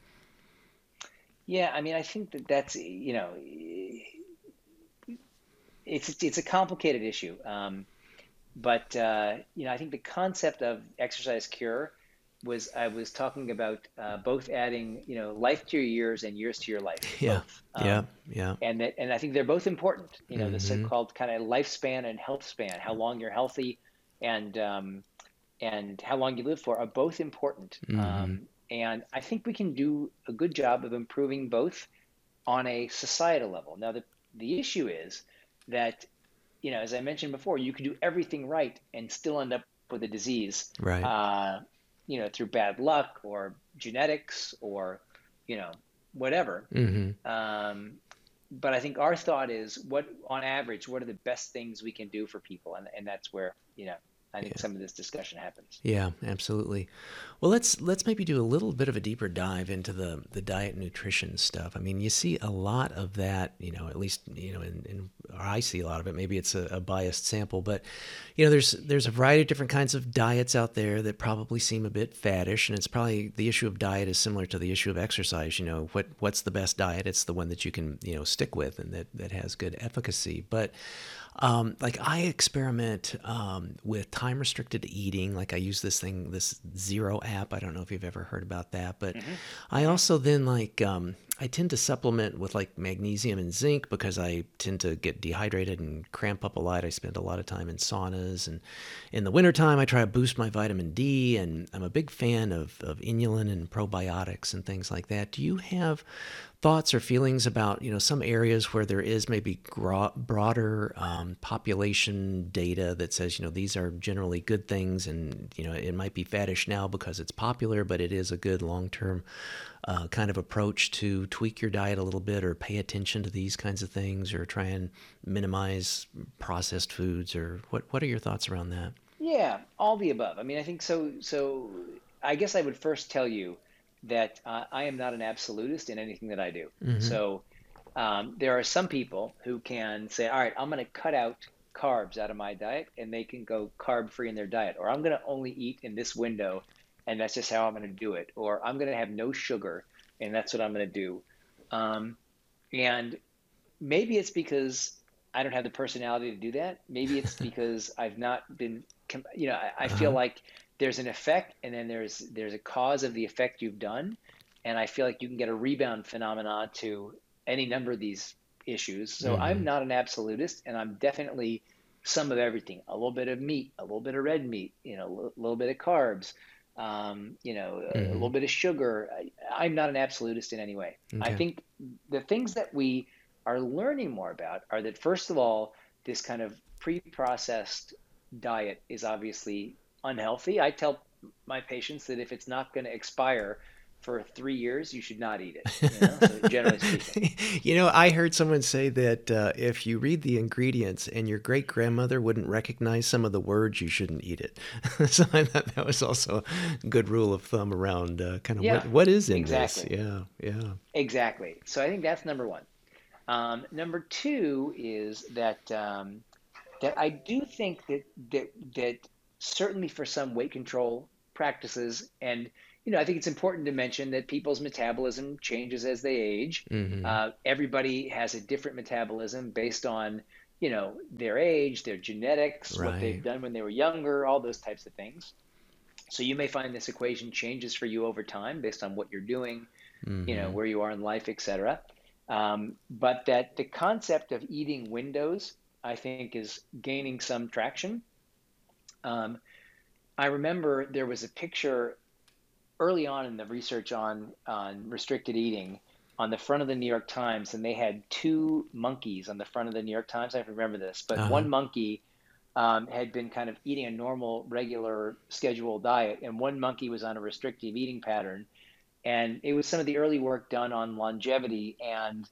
Yeah, I mean, I think that that's, you know, it's it's a complicated issue. Um, but uh, you know, I think the concept of exercise cure was I was talking about uh, both adding, you know, life to your years and years to your life, yeah both. yeah Um, yeah and that, and I think they're both important. You know, the hmm so-called kind of lifespan and health span, how long you're healthy, and um, and how long you live for, are both important. hmm Um, and I think we can do a good job of improving both on a societal level. Now, the the issue is that you know, as I mentioned before, you can do everything right and still end up with a disease, right? Uh, you know, through bad luck or genetics or, you know, whatever. Mm-hmm. Um, but I think our thought is, what on average, what are the best things we can do for people, and and that's where you know I think yeah. some of this discussion happens. Yeah, absolutely. Well, let's let's maybe do a little bit of a deeper dive into the the diet and nutrition stuff. I mean, you see a lot of that, you know, at least you know, in, in I see a lot of it. Maybe it's a, a, biased sample, but you know, there's there's a variety of different kinds of diets out there that probably seem a bit faddish, and it's probably the issue of diet is similar to the issue of exercise. You know, what what's the best diet? It's the one that you can you know stick with and that that has good efficacy. But um, like I experiment um, with time restricted eating. Like I use this thing, this Zero app. I don't know if you've ever heard about that, but mm-hmm. I also then like um, I tend to supplement with like magnesium and zinc because I tend to get dehydrated and cramp up a lot. I spend a lot of time in saunas. And in the wintertime, I try to boost my vitamin D. And I'm a big fan of, of inulin and probiotics and things like that. Do you have thoughts or feelings about you know some areas where there is maybe gro- broader um, population data that says you know these are generally good things and you know it might be faddish now because it's popular but it is a good long-term uh, kind of approach to tweak your diet a little bit or pay attention to these kinds of things or try and minimize processed foods or what what are your thoughts around that? Yeah all the above. I mean i think so so i guess i would first tell you that uh, i am not an absolutist in anything that i do mm-hmm. so um, there are some people who can say all right i'm going to cut out carbs out of my diet and they can go carb free in their diet or i'm going to only eat in this window and that's just how I'm going to do it. Or I'm going to have no sugar, and that's what I'm going to do. Um, and maybe it's because I don't have the personality to do that. Maybe it's because I've not been, you know, I, I uh-huh. feel like there's an effect, and then there's there's a cause of the effect you've done, and I feel like you can get a rebound phenomena to any number of these issues. So mm-hmm. I'm not an absolutist, and I'm definitely some of everything. A little bit of meat, a little bit of red meat, you know, a little bit of carbs, um, you know, mm-hmm. a, little bit of sugar. I, am not an absolutist in any way. Okay. I think the things that we are learning more about are that, first of all, this kind of pre processed diet is obviously unhealthy. I tell my patients that if it's not going to expire, for three years, you should not eat it. You know, so generally speaking. you know, I heard someone say that uh, if you read the ingredients and your great grandmother wouldn't recognize some of the words, you shouldn't eat it. so I thought that was also a good rule of thumb around uh, kind of yeah, what, what is in exactly. this. Yeah, yeah. Exactly. So I think that's number one. Um, number two is that um, that I do think that that that certainly for some weight control practices and you know, I think it's important to mention that people's metabolism changes as they age. Mm-hmm. Uh, everybody has a different metabolism based on, you know, their age, their genetics, right. what they've done when they were younger, all those types of things. So you may find this equation changes for you over time based on what you're doing, mm-hmm. you know, mm-hmm. where you are in life, etc. Um, but that the concept of eating windows, I think, is gaining some traction. Um, I remember there was a picture early on in the research on on restricted eating on the front of the New York Times, and they had two monkeys on the front of the New York Times. I remember this, but uh-huh. one monkey um, had been kind of eating a normal, regular, scheduled diet, and one monkey was on a restrictive eating pattern. And it was some of the early work done on longevity and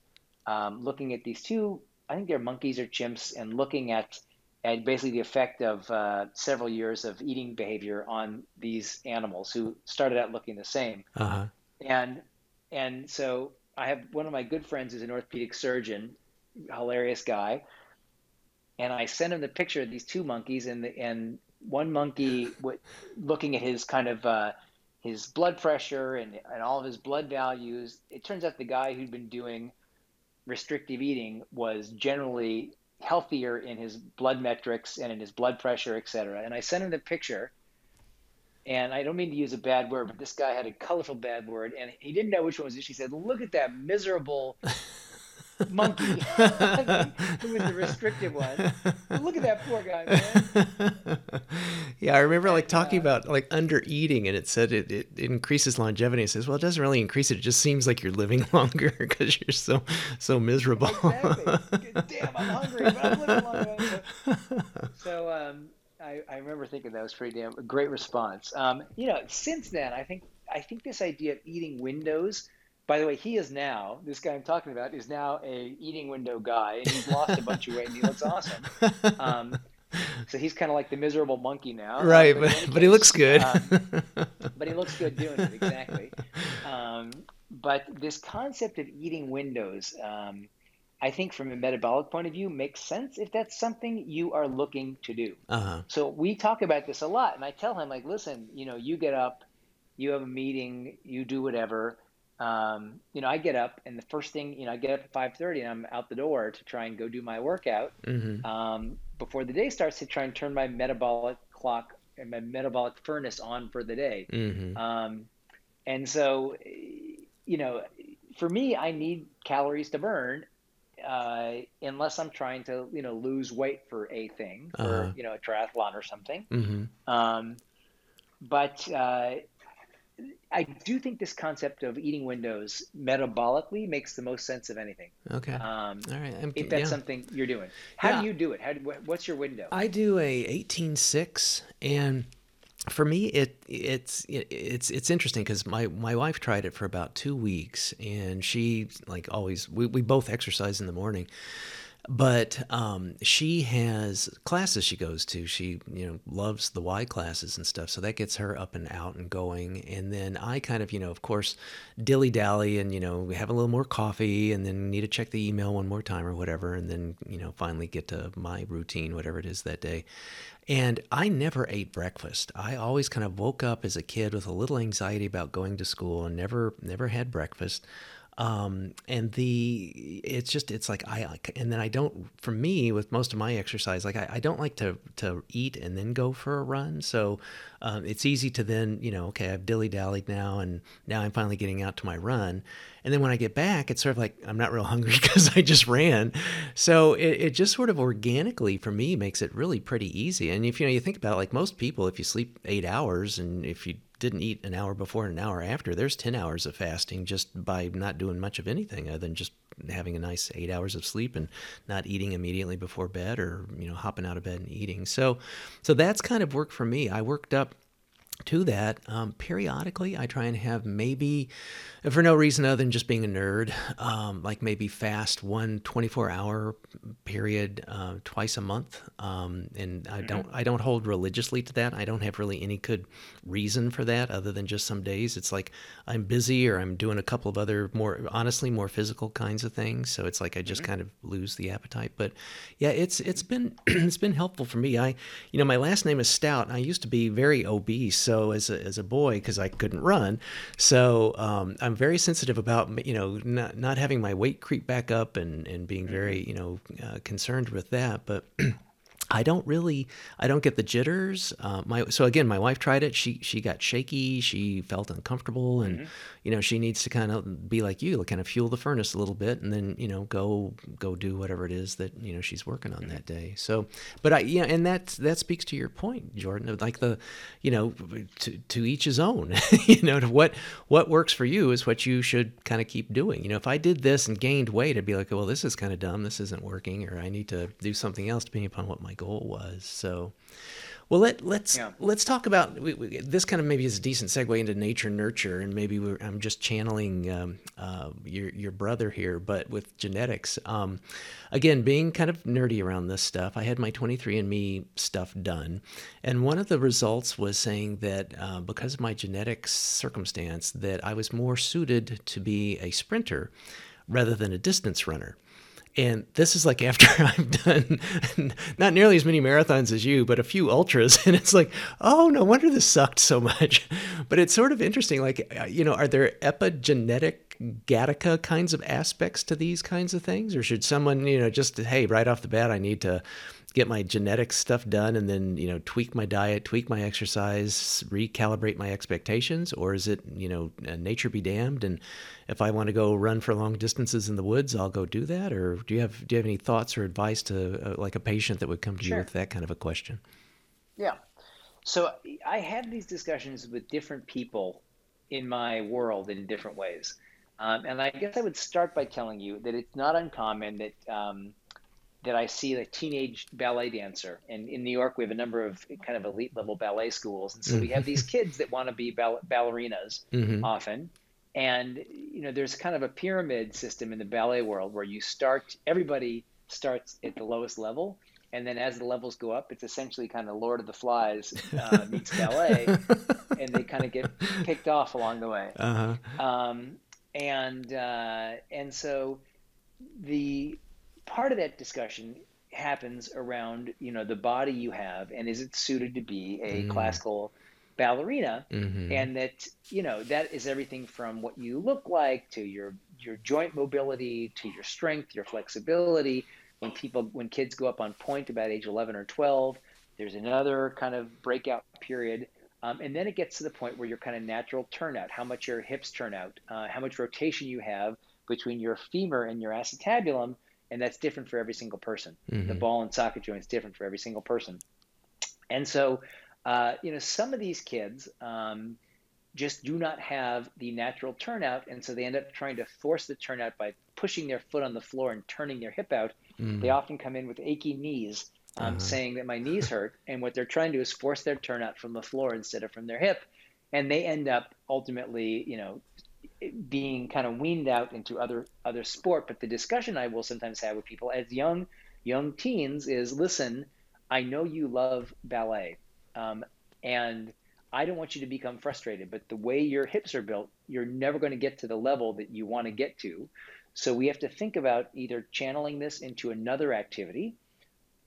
um, looking at these two. I think they're monkeys or chimps, and looking at and basically the effect of uh, several years of eating behavior on these animals who started out looking the same. Uh-huh. And and so I have one of my good friends is an orthopedic surgeon, hilarious guy, and I sent him the picture of these two monkeys and the, and one monkey w- looking at his kind of uh, his blood pressure and, and all of his blood values. It turns out the guy who'd been doing restrictive eating was generally healthier in his blood metrics and in his blood pressure, et cetera. And I sent him the picture. And I don't mean to use a bad word, but this guy had a colorful bad word, and he didn't know which one was which. He said, "Look at that miserable monkey who was the restrictive one. Look at that poor guy, man. yeah, I remember like talking uh, about like under eating, and it said it, it, increases longevity. It says, well, it doesn't really increase it. It just seems like you're living longer because you're so so miserable. Exactly. Damn, I'm hungry, but I'm living longer. So, um, I, I remember thinking that was pretty damn great response. Um, you know, since then, I think I think this idea of eating windows by the way, he is now this guy I'm talking about is now a eating window guy, and he's lost a bunch of weight, and he looks awesome. Um, so he's kind of like the miserable monkey now, right? Um, but, but, but he looks good. um, but he looks good doing it exactly. Um, but this concept of eating windows, um, I think, from a metabolic point of view, makes sense if that's something you are looking to do. Uh-huh. So we talk about this a lot, and I tell him like, listen, you know, you get up, you have a meeting, you do whatever um, you know, I get up and the first thing, you know, I get up at five thirty and I'm out the door to try and go do my workout mm-hmm. um, before the day starts to try and turn my metabolic clock and my metabolic furnace on for the day. Mm-hmm. Um, and so, you know, for me, I need calories to burn uh, unless I'm trying to, you know, lose weight for a thing, uh-huh. or you know, a triathlon or something. Mm-hmm. Um, but uh, I do think this concept of eating windows metabolically makes the most sense of anything. Okay. Um, All right. I'm, if that's yeah. something you're doing, how yeah. do you do it? How do, what's your window? I do a 18.6 and for me it it's it's it's interesting because my my wife tried it for about two weeks and she like always we, we both exercise in the morning but um, she has classes she goes to. She you know loves the Y classes and stuff, so that gets her up and out and going. And then I kind of you know of course dilly dally and you know we have a little more coffee and then need to check the email one more time or whatever, and then you know finally get to my routine whatever it is that day. And I never ate breakfast. I always kind of woke up as a kid with a little anxiety about going to school and never never had breakfast. Um, and the it's just it's like I and then I don't for me with most of my exercise like I, I don't like to to eat and then go for a run. So um, it's easy to then you know okay I've dilly dallied now and now I'm finally getting out to my run and then when I get back it's sort of like I'm not real hungry because I just ran so it, it just sort of organically for me makes it really pretty easy and if you know you think about it like most people if you sleep eight hours and if you didn't eat an hour before and an hour after, there's 10 hours of fasting just by not doing much of anything other than just having a nice eight hours of sleep and not eating immediately before bed or, you know, hopping out of bed and eating. So, so that's kind of worked for me. I worked up to that, um, periodically I try and have maybe, for no reason other than just being a nerd, um, like maybe fast one 24 hour period uh, twice a month. Um, and I don't I don't hold religiously to that. I don't have really any good reason for that other than just some days it's like I'm busy or I'm doing a couple of other more honestly more physical kinds of things. So it's like I just mm-hmm. kind of lose the appetite. But yeah, it's it's been it's been helpful for me. I you know my last name is Stout. I used to be very obese so as a, as a boy because I couldn't run. So um, I'm very sensitive about you know not not having my weight creep back up and and being very mm-hmm. you know uh, concerned with that. But I don't really, I don't get the jitters. Uh, my so again, my wife tried it. She she got shaky. She felt uncomfortable, and mm-hmm. you know she needs to kind of be like you, kind of fuel the furnace a little bit, and then you know go go do whatever it is that you know she's working on mm-hmm. that day. So, but I yeah, and that that speaks to your point, Jordan. Like the, you know, to to each his own. you know, to what what works for you is what you should kind of keep doing. You know, if I did this and gained weight, I'd be like, well, this is kind of dumb. This isn't working, or I need to do something else depending upon what my goal was. So, well, let let's yeah. let's talk about we, we, this. Kind of maybe is a decent segue into nature nurture, and maybe I'm just channeling um, uh, your your brother here, but with genetics. Um, again, being kind of nerdy around this stuff, I had my 23andMe stuff done, and one of the results was saying that uh, because of my genetic circumstance, that I was more suited to be a sprinter rather than a distance runner. And this is like after I've done not nearly as many marathons as you, but a few ultras. And it's like, oh, no wonder this sucked so much. But it's sort of interesting. Like, uh, you know, are there epigenetic Gattaca kinds of aspects to these kinds of things? Or should someone, you know, just, hey, right off the bat, I need to get my genetic stuff done and then you know tweak my diet tweak my exercise recalibrate my expectations or is it you know nature be damned and if i want to go run for long distances in the woods i'll go do that? Or do you have do you have any thoughts or advice to uh, like a patient that would come to sure. you with that kind of a question? Yeah. So i have these discussions with different people in my world in different ways. Um, and i guess i would start by telling you that it's not uncommon that um, that I see a teenage ballet dancer. And in New York, we have a number of kind of elite level ballet schools. And so we have these kids that want to be ball- ballerinas mm-hmm. often. And, you know, there's kind of a pyramid system in the ballet world where you start, everybody starts at the lowest level. And then as the levels go up, it's essentially kind of Lord of the Flies uh, meets ballet. and they kind of get kicked off along the way. Uh-huh. Um, and, uh, and so the part of that discussion happens around you know the body you have and is it suited to be a mm. classical ballerina mm-hmm. and that you know that is everything from what you look like to your your joint mobility to your strength your flexibility when people when kids go up on point about age 11 or 12 there's another kind of breakout period um, and then it gets to the point where your kind of natural turnout how much your hips turn out uh, how much rotation you have between your femur and your acetabulum and that's different for every single person. Mm-hmm. The ball and socket joint is different for every single person. And so, uh, you know, some of these kids um, just do not have the natural turnout, and so they end up trying to force the turnout by pushing their foot on the floor and turning their hip out. Mm-hmm. They often come in with achy knees, um, uh-huh. saying that my knees hurt, and what they're trying to do is force their turnout from the floor instead of from their hip, and they end up ultimately, you know, being kind of weaned out into other other sport. But the discussion I will sometimes have with people as young young teens is, listen, I know you love ballet, um, and I don't want you to become frustrated. But the way your hips are built, you're never going to get to the level that you want to get to. So we have to think about either channeling this into another activity,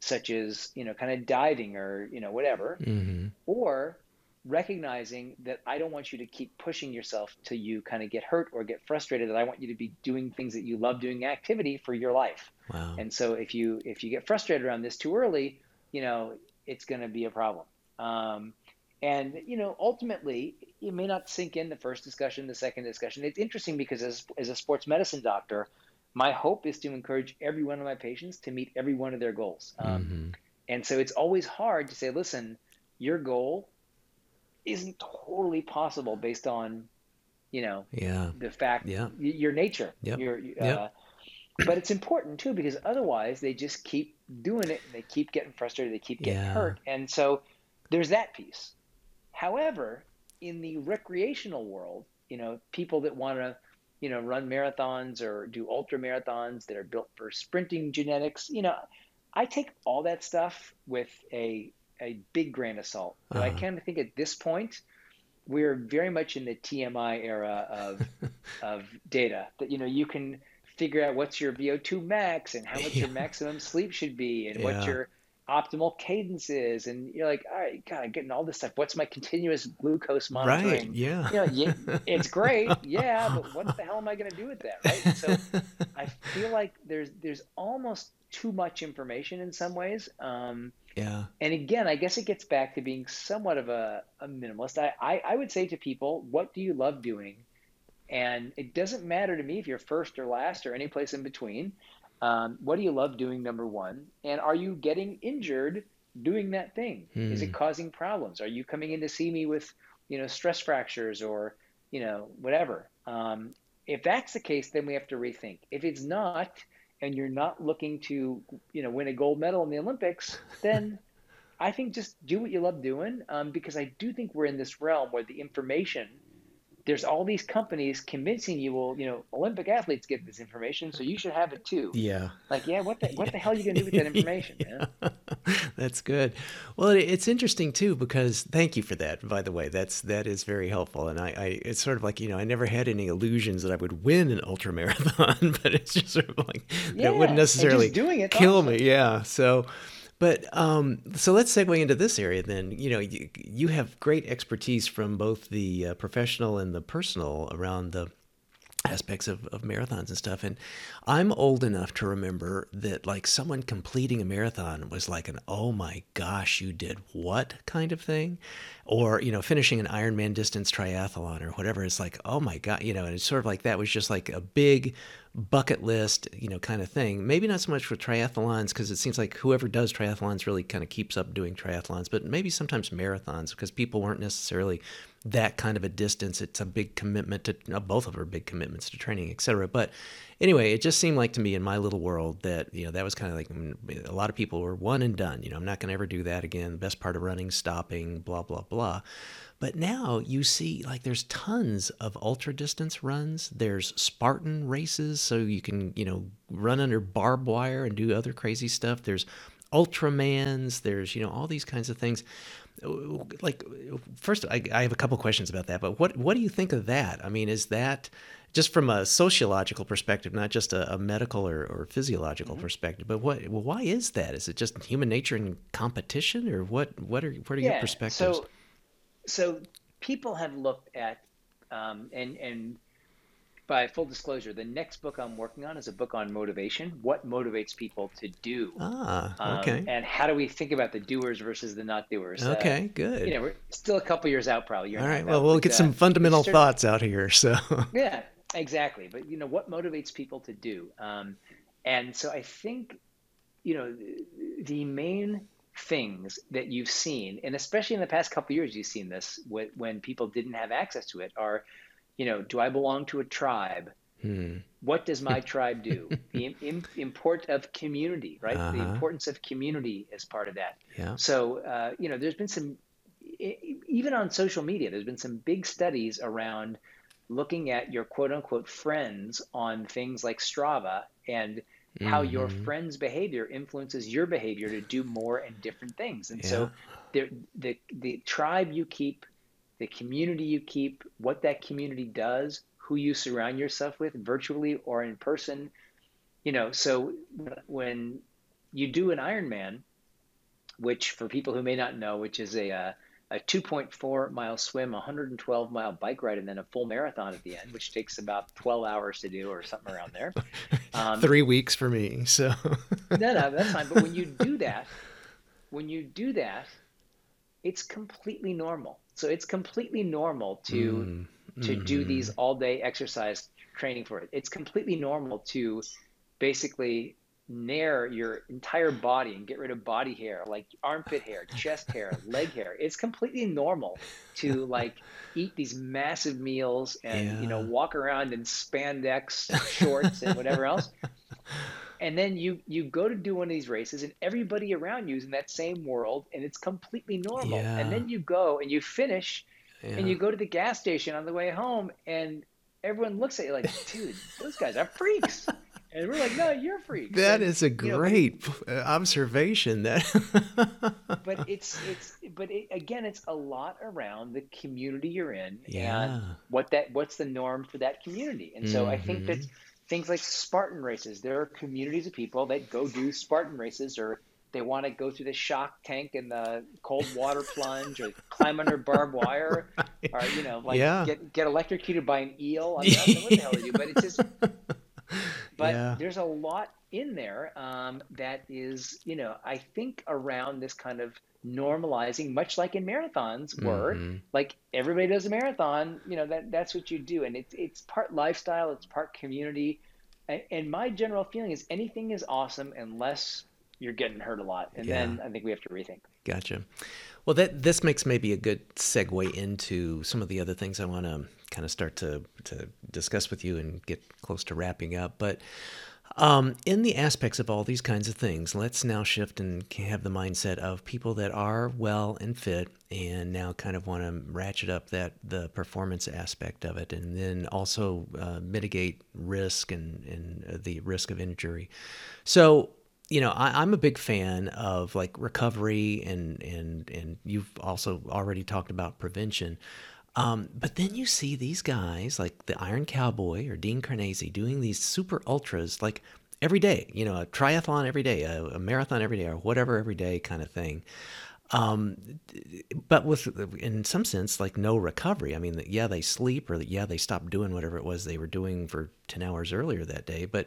such as you know, kind of diving or you know whatever, mm-hmm. or recognizing that I don't want you to keep pushing yourself till you kind of get hurt or get frustrated that I want you to be doing things that you love doing activity for your life. Wow. And so if you if you get frustrated around this too early, you know, it's going to be a problem. Um, and you know, ultimately, it may not sink in the first discussion, the second discussion. It's interesting because as as a sports medicine doctor, my hope is to encourage every one of my patients to meet every one of their goals. Um, mm-hmm. And so it's always hard to say, listen, your goal isn't totally possible based on you know yeah the fact yeah your nature yep. your uh, yep. but it's important too because otherwise they just keep doing it and they keep getting frustrated they keep getting yeah. hurt and so there's that piece however in the recreational world you know people that want to you know run marathons or do ultra marathons that are built for sprinting genetics you know i take all that stuff with a a big grain of salt. Uh-huh. I kind of think at this point, we're very much in the TMI era of of data. That you know you can figure out what's your VO2 max and how much yeah. your maximum sleep should be and yeah. what your optimal cadence is and you're like all right god i'm getting all this stuff what's my continuous glucose monitoring right yeah you know yeah, it's great yeah but what the hell am i going to do with that right so i feel like there's there's almost too much information in some ways um, yeah. And again, I guess it gets back to being somewhat of a, a minimalist. I, I, I would say to people, what do you love doing? And it doesn't matter to me if you're first or last or any place in between. Um, what do you love doing, number one? And are you getting injured doing that thing? Hmm. Is it causing problems? Are you coming in to see me with, you know, stress fractures or, you know, whatever? Um, if that's the case, then we have to rethink. If it's not, and you're not looking to you know win a gold medal in the Olympics, then I think just do what you love doing um, because I do think we're in this realm where the information there's all these companies convincing you, well, you know, Olympic athletes get this information, so you should have it too. Yeah. Like, yeah, what the what the hell are you gonna do with that information? yeah. That's good. Well, it's interesting too because thank you for that. By the way, that's that is very helpful, and I, I it's sort of like you know I never had any illusions that I would win an ultra marathon, but it's just sort of like yeah, that wouldn't necessarily doing it kill awesome. me. Yeah. So. But um, so let's segue into this area then. You know, you, you have great expertise from both the uh, professional and the personal around the aspects of, of marathons and stuff. And I'm old enough to remember that like someone completing a marathon was like an oh my gosh, you did what kind of thing? Or, you know, finishing an Ironman distance triathlon or whatever. It's like, oh my God, you know, and it's sort of like that was just like a big bucket list, you know, kind of thing. Maybe not so much with triathlons because it seems like whoever does triathlons really kind of keeps up doing triathlons, but maybe sometimes marathons because people weren't necessarily that kind of a distance. It's a big commitment to uh, both of are big commitments to training, etc. But anyway, it just seemed like to me in my little world that you know that was kind of like mm, a lot of people were one and done. You know, I'm not going to ever do that again. The best part of running, stopping, blah blah blah. But now you see, like, there's tons of ultra distance runs. There's Spartan races, so you can, you know, run under barbed wire and do other crazy stuff. There's Ultramans. There's, you know, all these kinds of things. Like, first, I, I have a couple questions about that. But what what do you think of that? I mean, is that just from a sociological perspective, not just a, a medical or, or physiological mm-hmm. perspective. But what? Well, why is that? Is it just human nature and competition, or what? What are what are yeah, your perspectives? So so people have looked at um, and and by full disclosure, the next book I'm working on is a book on motivation. What motivates people to do? Ah, um, okay. Um, and how do we think about the doers versus the not doers? Okay, uh, good. You know, we're still a couple years out, probably. All right. Well, we'll but, get some uh, fundamental thoughts out here. So. yeah, exactly. But you know, what motivates people to do? Um, and so I think, you know, the main things that you've seen, and especially in the past couple years, you've seen this when people didn't have access to it. Are, you know, do I belong to a tribe? Hmm. What does my tribe do? the Im- import of community, right? Uh-huh. The importance of community is part of that. Yeah. So, uh, you know, there's been some, even on social media, there's been some big studies around looking at your quote unquote friends on things like Strava and mm-hmm. how your mm-hmm. friend's behavior influences your behavior to do more and different things. And yeah. so the, the, the tribe you keep, the community you keep, what that community does, who you surround yourself with virtually or in person, you know, so when you do an Ironman, which for people who may not know, which is a, uh, a 2.4 mile swim, 112 mile bike ride, and then a full marathon at the end, which takes about 12 hours to do or something around there. Um, Three weeks for me. So no, no, that's fine. But when you do that, when you do that, it's completely normal. So it's completely normal to mm, to mm-hmm. do these all day exercise training for it. It's completely normal to basically nair your entire body and get rid of body hair, like armpit hair, chest hair, leg hair. It's completely normal to like eat these massive meals and yeah. you know walk around in spandex shorts and whatever else. And then you you go to do one of these races and everybody around you is in that same world and it's completely normal. Yeah. And then you go and you finish yeah. and you go to the gas station on the way home and everyone looks at you like, dude, those guys are freaks. And we're like, no, you're freaks. That and, is a great know, observation. That, but it's it's but it, again, it's a lot around the community you're in yeah. and what that what's the norm for that community. And so mm-hmm. I think that mm-hmm. Things like Spartan races, there are communities of people that go do Spartan races or they want to go through the shock tank and the cold water plunge or climb under barbed wire or you know like yeah. get get electrocuted by an eel. I, mean, I don't know what the hell they do, but it's just but yeah. there's a lot in there um, that is, you know, I think around this kind of normalizing, much like in marathons were, mm-hmm. like everybody does a marathon, you know, that that's what you do. And it's, it's part lifestyle, it's part community. And, and my general feeling is anything is awesome unless you're getting hurt a lot. And yeah. then I think we have to rethink. Gotcha. Well, that this makes maybe a good segue into some of the other things I want to kind of start to to discuss with you and get close to wrapping up. But um, in the aspects of all these kinds of things, let's now shift and have the mindset of people that are well and fit, and now kind of want to ratchet up that the performance aspect of it, and then also uh, mitigate risk and and the risk of injury. So you know, I, am a big fan of like recovery and and and you've also already talked about prevention. Um, but then you see these guys like the Iron Cowboy or Dean Karnazes doing these super ultras like every day, you know, a triathlon every day, a, a marathon every day, or whatever every day kind of thing. Um, but with, in some sense, like no recovery. I mean, yeah, they sleep or yeah, they stop doing whatever it was they were doing for 10 hours earlier that day. But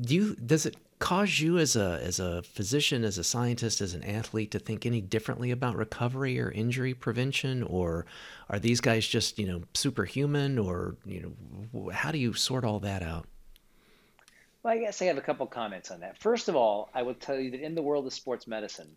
do you, does it cause you as a, as a physician, as a scientist, as an athlete to think any differently about recovery or injury prevention? Or are these guys just, you know, superhuman or, you know, how do you sort all that out? Well, I guess I have a couple comments on that. First of all, I will tell you that in the world of sports medicine,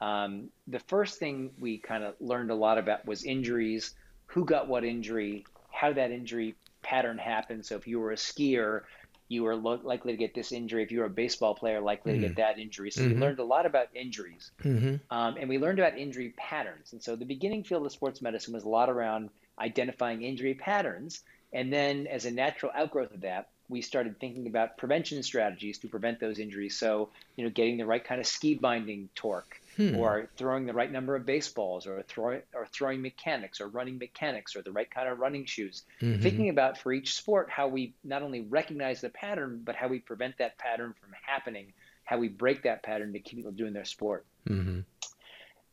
um, the first thing we kind of learned a lot about was injuries, who got what injury, how that injury pattern happened. So if you were a skier, you were lo- likely to get this injury. If you were a baseball player, likely mm-hmm. to get mm-hmm. that injury. So mm-hmm. we learned a lot about injuries, mm-hmm. um, and we learned about injury patterns. And so the beginning field of sports medicine was a lot around identifying injury patterns, and then as a natural outgrowth of that, we started thinking about prevention strategies to prevent those injuries. So you know, getting the right kind of ski binding torque hmm. or throwing the right number of baseballs or throwing or throwing mechanics or running mechanics or the right kind of running shoes. Mm-hmm. Thinking about for each sport how we not only recognize the pattern but how we prevent that pattern from happening, how we break that pattern to keep people doing their sport. Mm-hmm.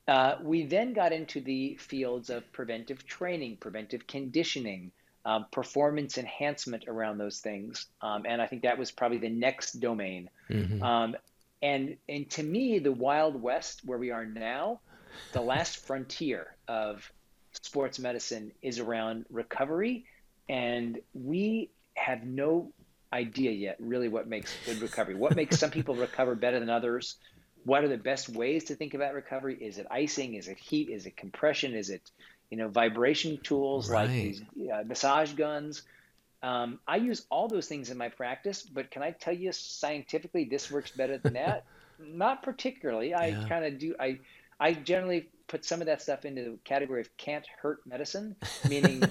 Uh, we then got into the fields of preventive training, preventive conditioning, um, performance enhancement around those things. Um, and I think that was probably the next domain. Mm-hmm. Um, and and to me, the Wild West, where we are now, the last frontier of sports medicine is around recovery, and we have no idea yet really what makes good recovery. What makes some people recover better than others? What are the best ways to think about recovery? Is it icing? Is it heat? Is it compression? Is it you know vibration tools right. like these uh, massage guns? Um, I use all those things in my practice, but can I tell you scientifically this works better than that? Not particularly. I yeah. kind of do. I I generally put some of that stuff into the category of can't hurt medicine, meaning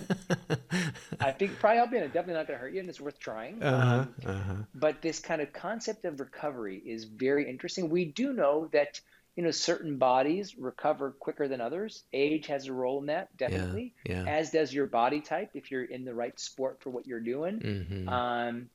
I think probably help you and it's definitely not going to hurt you and it's worth trying. Uh-huh, um, uh-huh. But this kind of concept of recovery is very interesting. We do know that you know certain bodies recover quicker than others age has a role in that definitely yeah, yeah. as does your body type if you're in the right sport for what you're doing mm-hmm. um,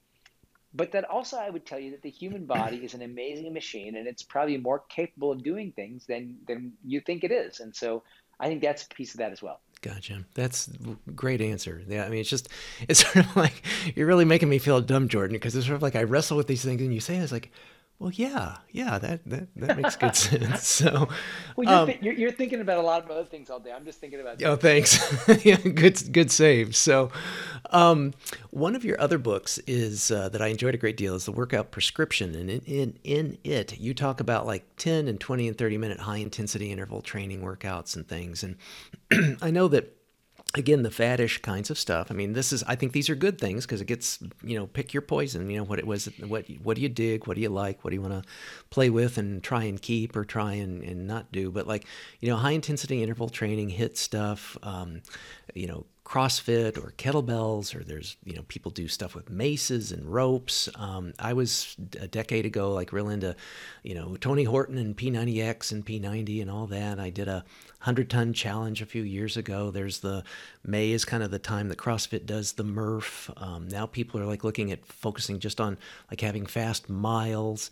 but that also i would tell you that the human body is an amazing machine and it's probably more capable of doing things than than you think it is and so i think that's a piece of that as well Gotcha. That's great answer. Yeah, I mean, it's just, it's sort of like you're really making me feel dumb, Jordan, because it's sort of like I wrestle with these things, and you say, "It's like, well, yeah, yeah, that that, that makes good sense. So, well, you're, um, th- you're, you're, thinking about a lot of other things all day. I'm just thinking about. Oh, thanks. yeah, good good save. So, um, one of your other books is uh, that I enjoyed a great deal is the Workout Prescription, and in, in in it you talk about like 10 and 20 and 30 minute high intensity interval training workouts and things. And I know that again the faddish kinds of stuff i mean this is i think these are good things because it gets you know pick your poison you know what it was what what do you dig what do you like what do you want to play with and try and keep or try and, and not do but like you know high intensity interval training HIIT stuff um, you know CrossFit or kettlebells, or there's, you know, people do stuff with maces and ropes. Um, I was a decade ago, like real into, you know, Tony Horton and P90X and P90 and all that. I did a 100 ton challenge a few years ago. There's the May is kind of the time that CrossFit does the Murph. Um, now people are like looking at focusing just on like having fast miles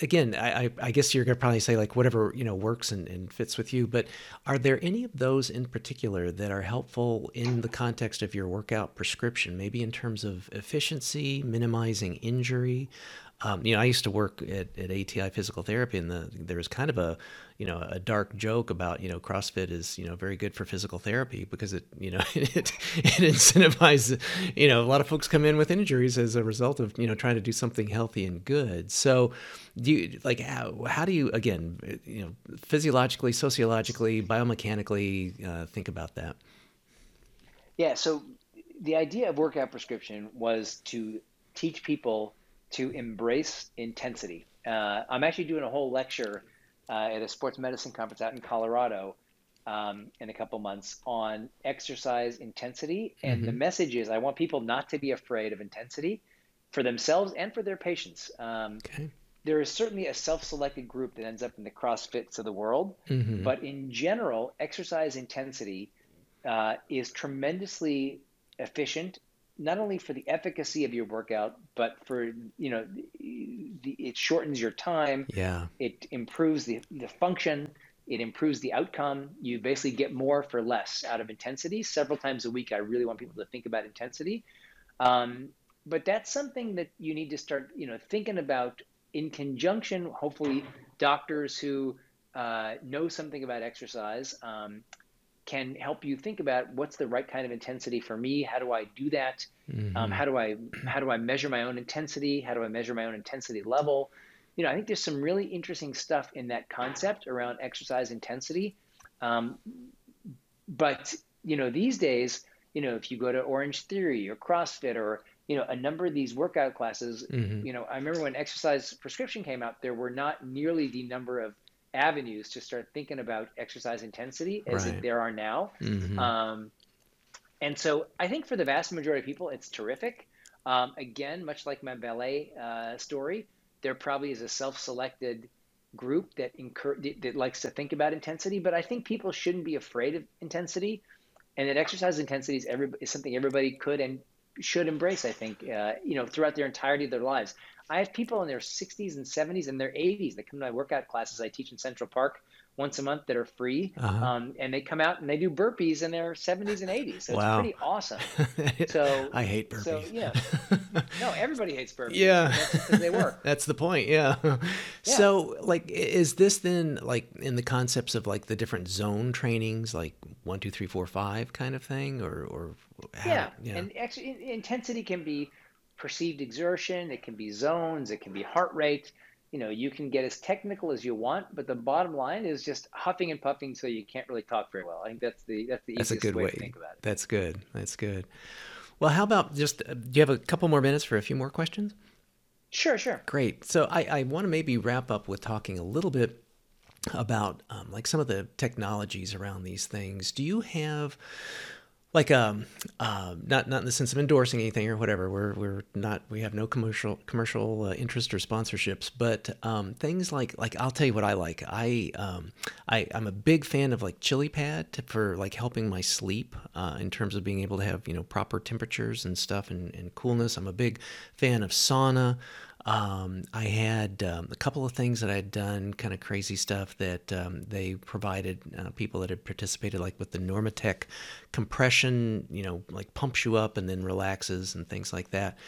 again, I, I guess you're gonna probably say like whatever you know works and, and fits with you. But are there any of those in particular that are helpful in the context of your workout prescription? Maybe in terms of efficiency, minimizing injury, um, you know, I used to work at, at ATI Physical Therapy, and the, there was kind of a, you know, a dark joke about, you know, CrossFit is, you know, very good for physical therapy because it, you know, it, it incentivizes, you know, a lot of folks come in with injuries as a result of, you know, trying to do something healthy and good. So, do you like how, how do you again, you know, physiologically, sociologically, biomechanically uh, think about that? Yeah. So the idea of workout prescription was to teach people to embrace intensity. Uh, I'm actually doing a whole lecture uh, at a sports medicine conference out in Colorado um, in a couple months on exercise intensity. And mm-hmm. the message is I want people not to be afraid of intensity for themselves and for their patients. Um, okay. There is certainly a self selected group that ends up in the CrossFits of the world. Mm-hmm. But in general, exercise intensity uh, is tremendously efficient not only for the efficacy of your workout, but for you know, the, it shortens your time. Yeah. It improves the the function. It improves the outcome. You basically get more for less out of intensity. Several times a week, I really want people to think about intensity. Um, but that's something that you need to start, you know, thinking about in conjunction. Hopefully, doctors who uh, know something about exercise um, can help you think about what's the right kind of intensity for me. How do I do that? Mm-hmm. Um, how do I how do I measure my own intensity? How do I measure my own intensity level? You know, I think there's some really interesting stuff in that concept around exercise intensity. Um, but you know, these days, you know, if you go to Orangetheory or CrossFit or you know a number of these workout classes, mm-hmm. you know, I remember when exercise prescription came out, there were not nearly the number of avenues to start thinking about exercise intensity as right. there are now. Mm-hmm. Um, and so I think for the vast majority of people, it's terrific. Um, again, much like my ballet uh, story, there probably is a self-selected group that incur- that likes to think about intensity. But I think people shouldn't be afraid of intensity, and that exercise intensity is, every, is something everybody could and should embrace. I think uh, you know throughout their entirety of their lives. I have people in their 60s and 70s and their 80s that come to my workout classes I teach in Central Park once a month that are free. Uh-huh. Um, and they come out and they do burpees in their 70s and 80s. So wow. it's pretty awesome. So I hate burpees. So yeah, no, everybody hates burpees. Yeah, they work. That's the point. Yeah. yeah. So like, is this then like in the concepts of like the different zone trainings, like one, two, three, four, five kind of thing, or or how, yeah. yeah, and actually intensity can be perceived exertion, it can be zones, it can be heart rate. You know, you can get as technical as you want, but the bottom line is just huffing and puffing so you can't really talk very well. I think that's the that's the that's easiest a good way, way to think about it. That's good. That's good. Well, how about just uh, do you have a couple more minutes for a few more questions? Sure, sure. Great. So I, I want to maybe wrap up with talking a little bit about um, like some of the technologies around these things. Do you have like um uh, not not in the sense of endorsing anything or whatever. We're we're not we have no commercial commercial uh, interest or sponsorships but um, things like like I'll tell you what I like. I um I I'm a big fan of like ChiliPad to, for like helping my sleep uh, in terms of being able to have you know proper temperatures and stuff and, and coolness. I'm a big fan of sauna um, I had um, a couple of things that I'd done, kind of crazy stuff that um, they provided uh, people that had participated, like with the Normatec compression, you know, like pumps you up and then relaxes and things like that.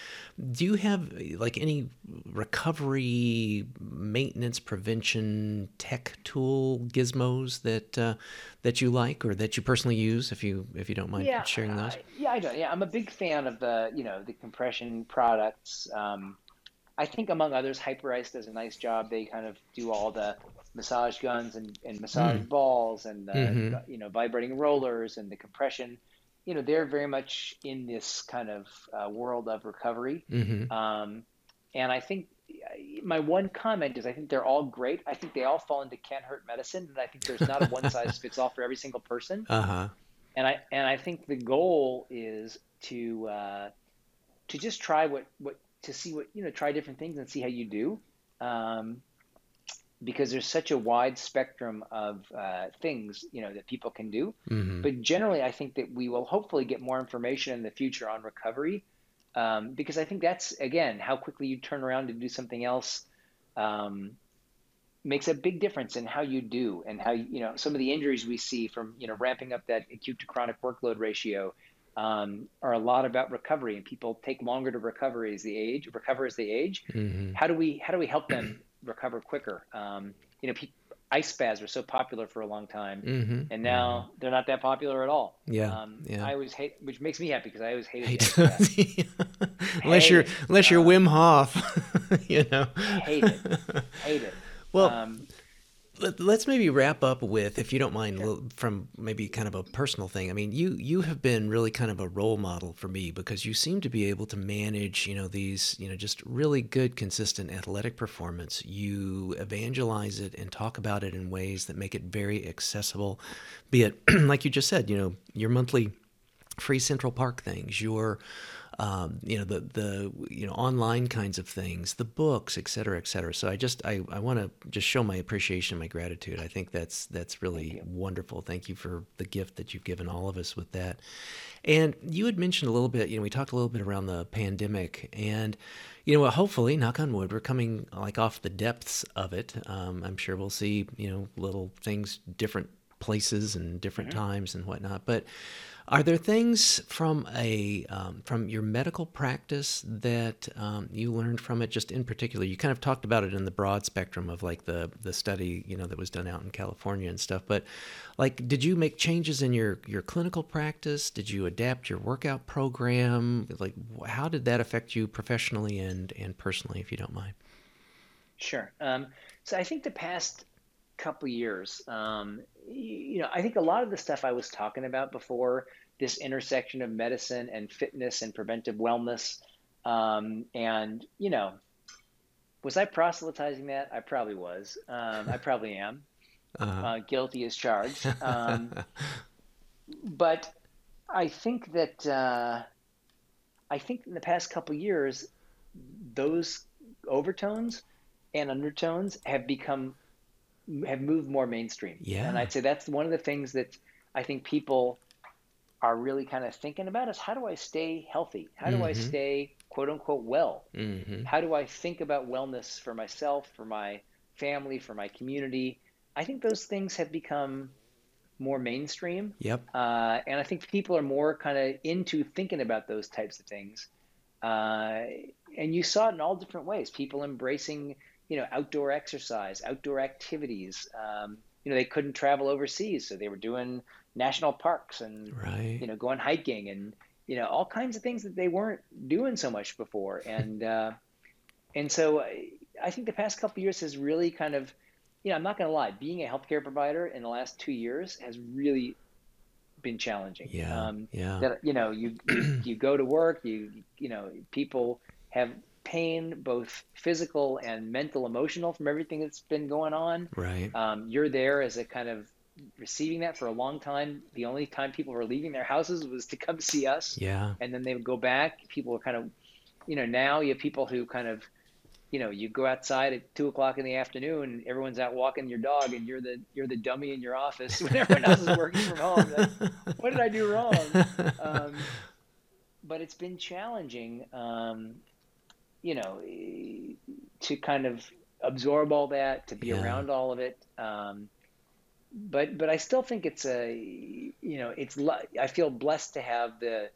Do you have like any recovery, maintenance, prevention tech tool gizmos that uh, that you like or that you personally use? If you if you don't mind yeah, sharing those. Uh, yeah, I do. Yeah, I'm a big fan of the you know the compression products. Um, I think among others, Hyperice does a nice job. They kind of do all the massage guns and, and massage mm. balls and the, mm-hmm. you know vibrating rollers and the compression. You know they're very much in this kind of uh, world of recovery. Mm-hmm. Um, and I think my one comment is I think they're all great. I think they all fall into can't hurt medicine, and I think there's not a one size fits all for every single person. Uh-huh. And I and I think the goal is to uh, to just try what what to see what you know try different things and see how you do. Um, because there's such a wide spectrum of uh, things you know that people can do. Mm-hmm. but generally i think that we will hopefully get more information in the future on recovery. Um, because i think that's again how quickly you turn around to do something else um, makes a big difference in how you do and how you know some of the injuries we see from you know ramping up that acute to chronic workload ratio um, are a lot about recovery, and people take longer to recover as the age recover as they age. Mm-hmm. How do we how do we help them recover quicker? Um, you know, pe- ice baths were so popular for a long time, mm-hmm. and now mm-hmm. they're not that popular at all. Yeah, um, yeah. I always hate, which makes me happy because I always hated hate. unless hate you're it. unless you're Wim Hof, you know. hate it. Hate it. Well, um, let's maybe wrap up with if you don't mind sure. from maybe kind of a personal thing. I mean you you have been really kind of a role model for me because you seem to be able to manage you know these you know just really good consistent athletic performance. You evangelize it and talk about it in ways that make it very accessible. Be it like you just said you know your monthly free central park things your um, you know the the you know online kinds of things, the books, et cetera, et cetera. So I just I, I want to just show my appreciation, my gratitude. I think that's that's really Thank wonderful. Thank you for the gift that you've given all of us with that. And you had mentioned a little bit, you know, we talked a little bit around the pandemic, and you know, hopefully, knock on wood, we're coming like off the depths of it. Um, I'm sure we'll see, you know, little things, different places and different mm-hmm. times and whatnot. But are there things from a um, from your medical practice that um, you learned from it? Just in particular, you kind of talked about it in the broad spectrum of like the the study you know that was done out in California and stuff. But like, did you make changes in your your clinical practice? Did you adapt your workout program? Like, how did that affect you professionally and and personally, if you don't mind? Sure. Um, so I think the past couple years, um, you know, I think a lot of the stuff I was talking about before, this intersection of medicine and fitness and preventive wellness, um, and you know, was I proselytizing that? I probably was. Um, I probably am. Uh-huh. Uh, guilty as charged. Um, but I think that uh, I think in the past couple years, those overtones and undertones have become have moved more mainstream. Yeah. And I'd say that's one of the things that I think people are really kind of thinking about is how do I stay healthy? How do mm-hmm. I stay quote unquote well? Mm-hmm. How do I think about wellness for myself, for my family, for my community? I think those things have become more mainstream. Yep. Uh, and I think people are more kind of into thinking about those types of things. Uh, and you saw it in all different ways. People embracing you know, outdoor exercise, outdoor activities. Um, you know, they couldn't travel overseas, so they were doing national parks and right. you know, going hiking and you know, all kinds of things that they weren't doing so much before. And uh, and so I think the past couple years has really kind of, you know, I'm not going to lie, being a healthcare provider in the last two years has really been challenging. Yeah. Um, yeah. That you know, you, you you go to work, you you know, people have pain, both physical and mental, emotional, from everything that's been going on. Right. Um, you're there as a kind of receiving that for a long time. The only time people were leaving their houses was to come see us. Yeah. And then they would go back. People were kind of, you know, now you have people who kind of, you know, you go outside at two o'clock in the afternoon, everyone's out walking your dog, and you're the you're the dummy in your office when everyone else is working from home. Like, what did I do wrong? Um, but it's been challenging. Um, you know, to kind of absorb all that, to be yeah. around all of it. Um, but but I still think it's a you know it's I feel blessed to have the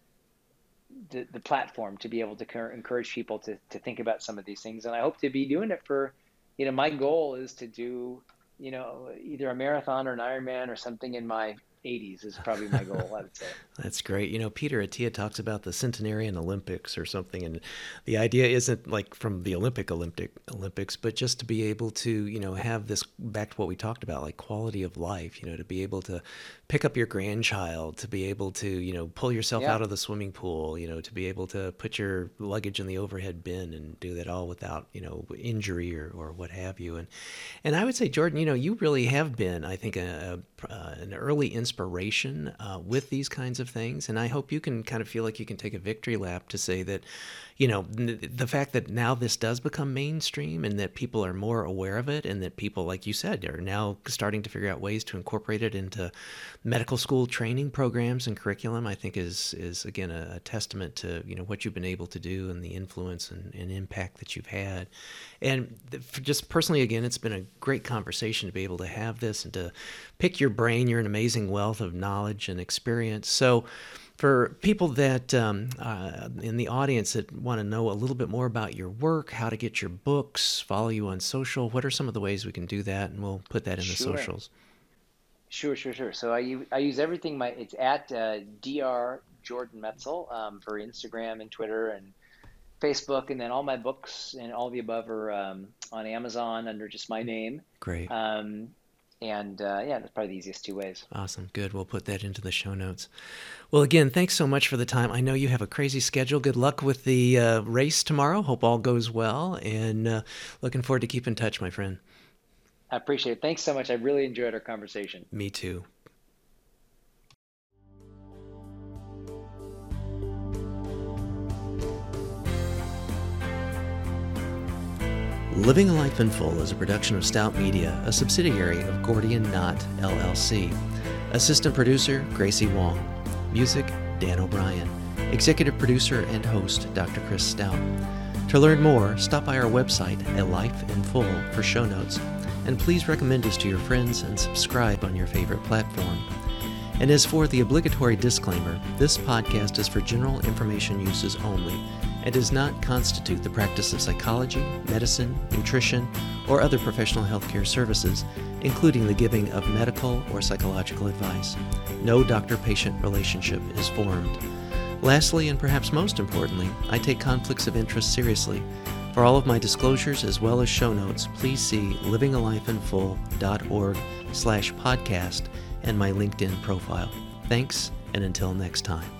the, the platform to be able to encourage people to, to think about some of these things and I hope to be doing it for you know my goal is to do you know either a marathon or an Ironman or something in my 80s is probably my goal, I would say. That's great. You know, Peter Attia talks about the centenarian Olympics or something, and the idea isn't like from the Olympic Olympic Olympics, but just to be able to, you know, have this back to what we talked about, like quality of life. You know, to be able to pick up your grandchild, to be able to, you know, pull yourself yeah. out of the swimming pool, you know, to be able to put your luggage in the overhead bin and do that all without, you know, injury or, or what have you. And and I would say, Jordan, you know, you really have been, I think, a, a uh, an early inspiration uh, with these kinds of things. And I hope you can kind of feel like you can take a victory lap to say that, you know, the fact that now this does become mainstream and that people are more aware of it and that people, like you said, are now starting to figure out ways to incorporate it into medical school training programs and curriculum, I think is, is again, a, a testament to, you know, what you've been able to do and the influence and, and impact that you've had. And just personally, again, it's been a great conversation to be able to have this and to pick your brain. You're an amazing wealth of knowledge and experience. So, for people that um, uh, in the audience that want to know a little bit more about your work, how to get your books, follow you on social, what are some of the ways we can do that? And we'll put that in the socials. Sure, sure, sure. So I use, I use everything. My it's at uh, dr Jordan Metzl um, for Instagram and Twitter and Facebook, and then all my books and all the above are um, on Amazon under just my name. Great. Um, and uh, yeah, that's probably the easiest two ways. Awesome. Good. We'll put that into the show notes. Well, again, thanks so much for the time. I know you have a crazy schedule. Good luck with the uh, race tomorrow. Hope all goes well. And uh, looking forward to keep in touch, my friend. I appreciate it. Thanks so much. I really enjoyed our conversation. Me too. Living a Life in Full is a production of Stout Media, a subsidiary of Gordian Knot LLC. Assistant producer Gracie Wong. Music Dan O'Brien. Executive producer and host Dr. Chris Stout. To learn more, stop by our website at Life in Full for show notes. And please recommend us to your friends and subscribe on your favorite platform. And as for the obligatory disclaimer, this podcast is for general information uses only and does not constitute the practice of psychology, medicine, nutrition, or other professional healthcare services, including the giving of medical or psychological advice. No doctor patient relationship is formed. Lastly, and perhaps most importantly, I take conflicts of interest seriously. For all of my disclosures as well as show notes, please see livingalifeinfull.org slash podcast and my LinkedIn profile. Thanks, and until next time.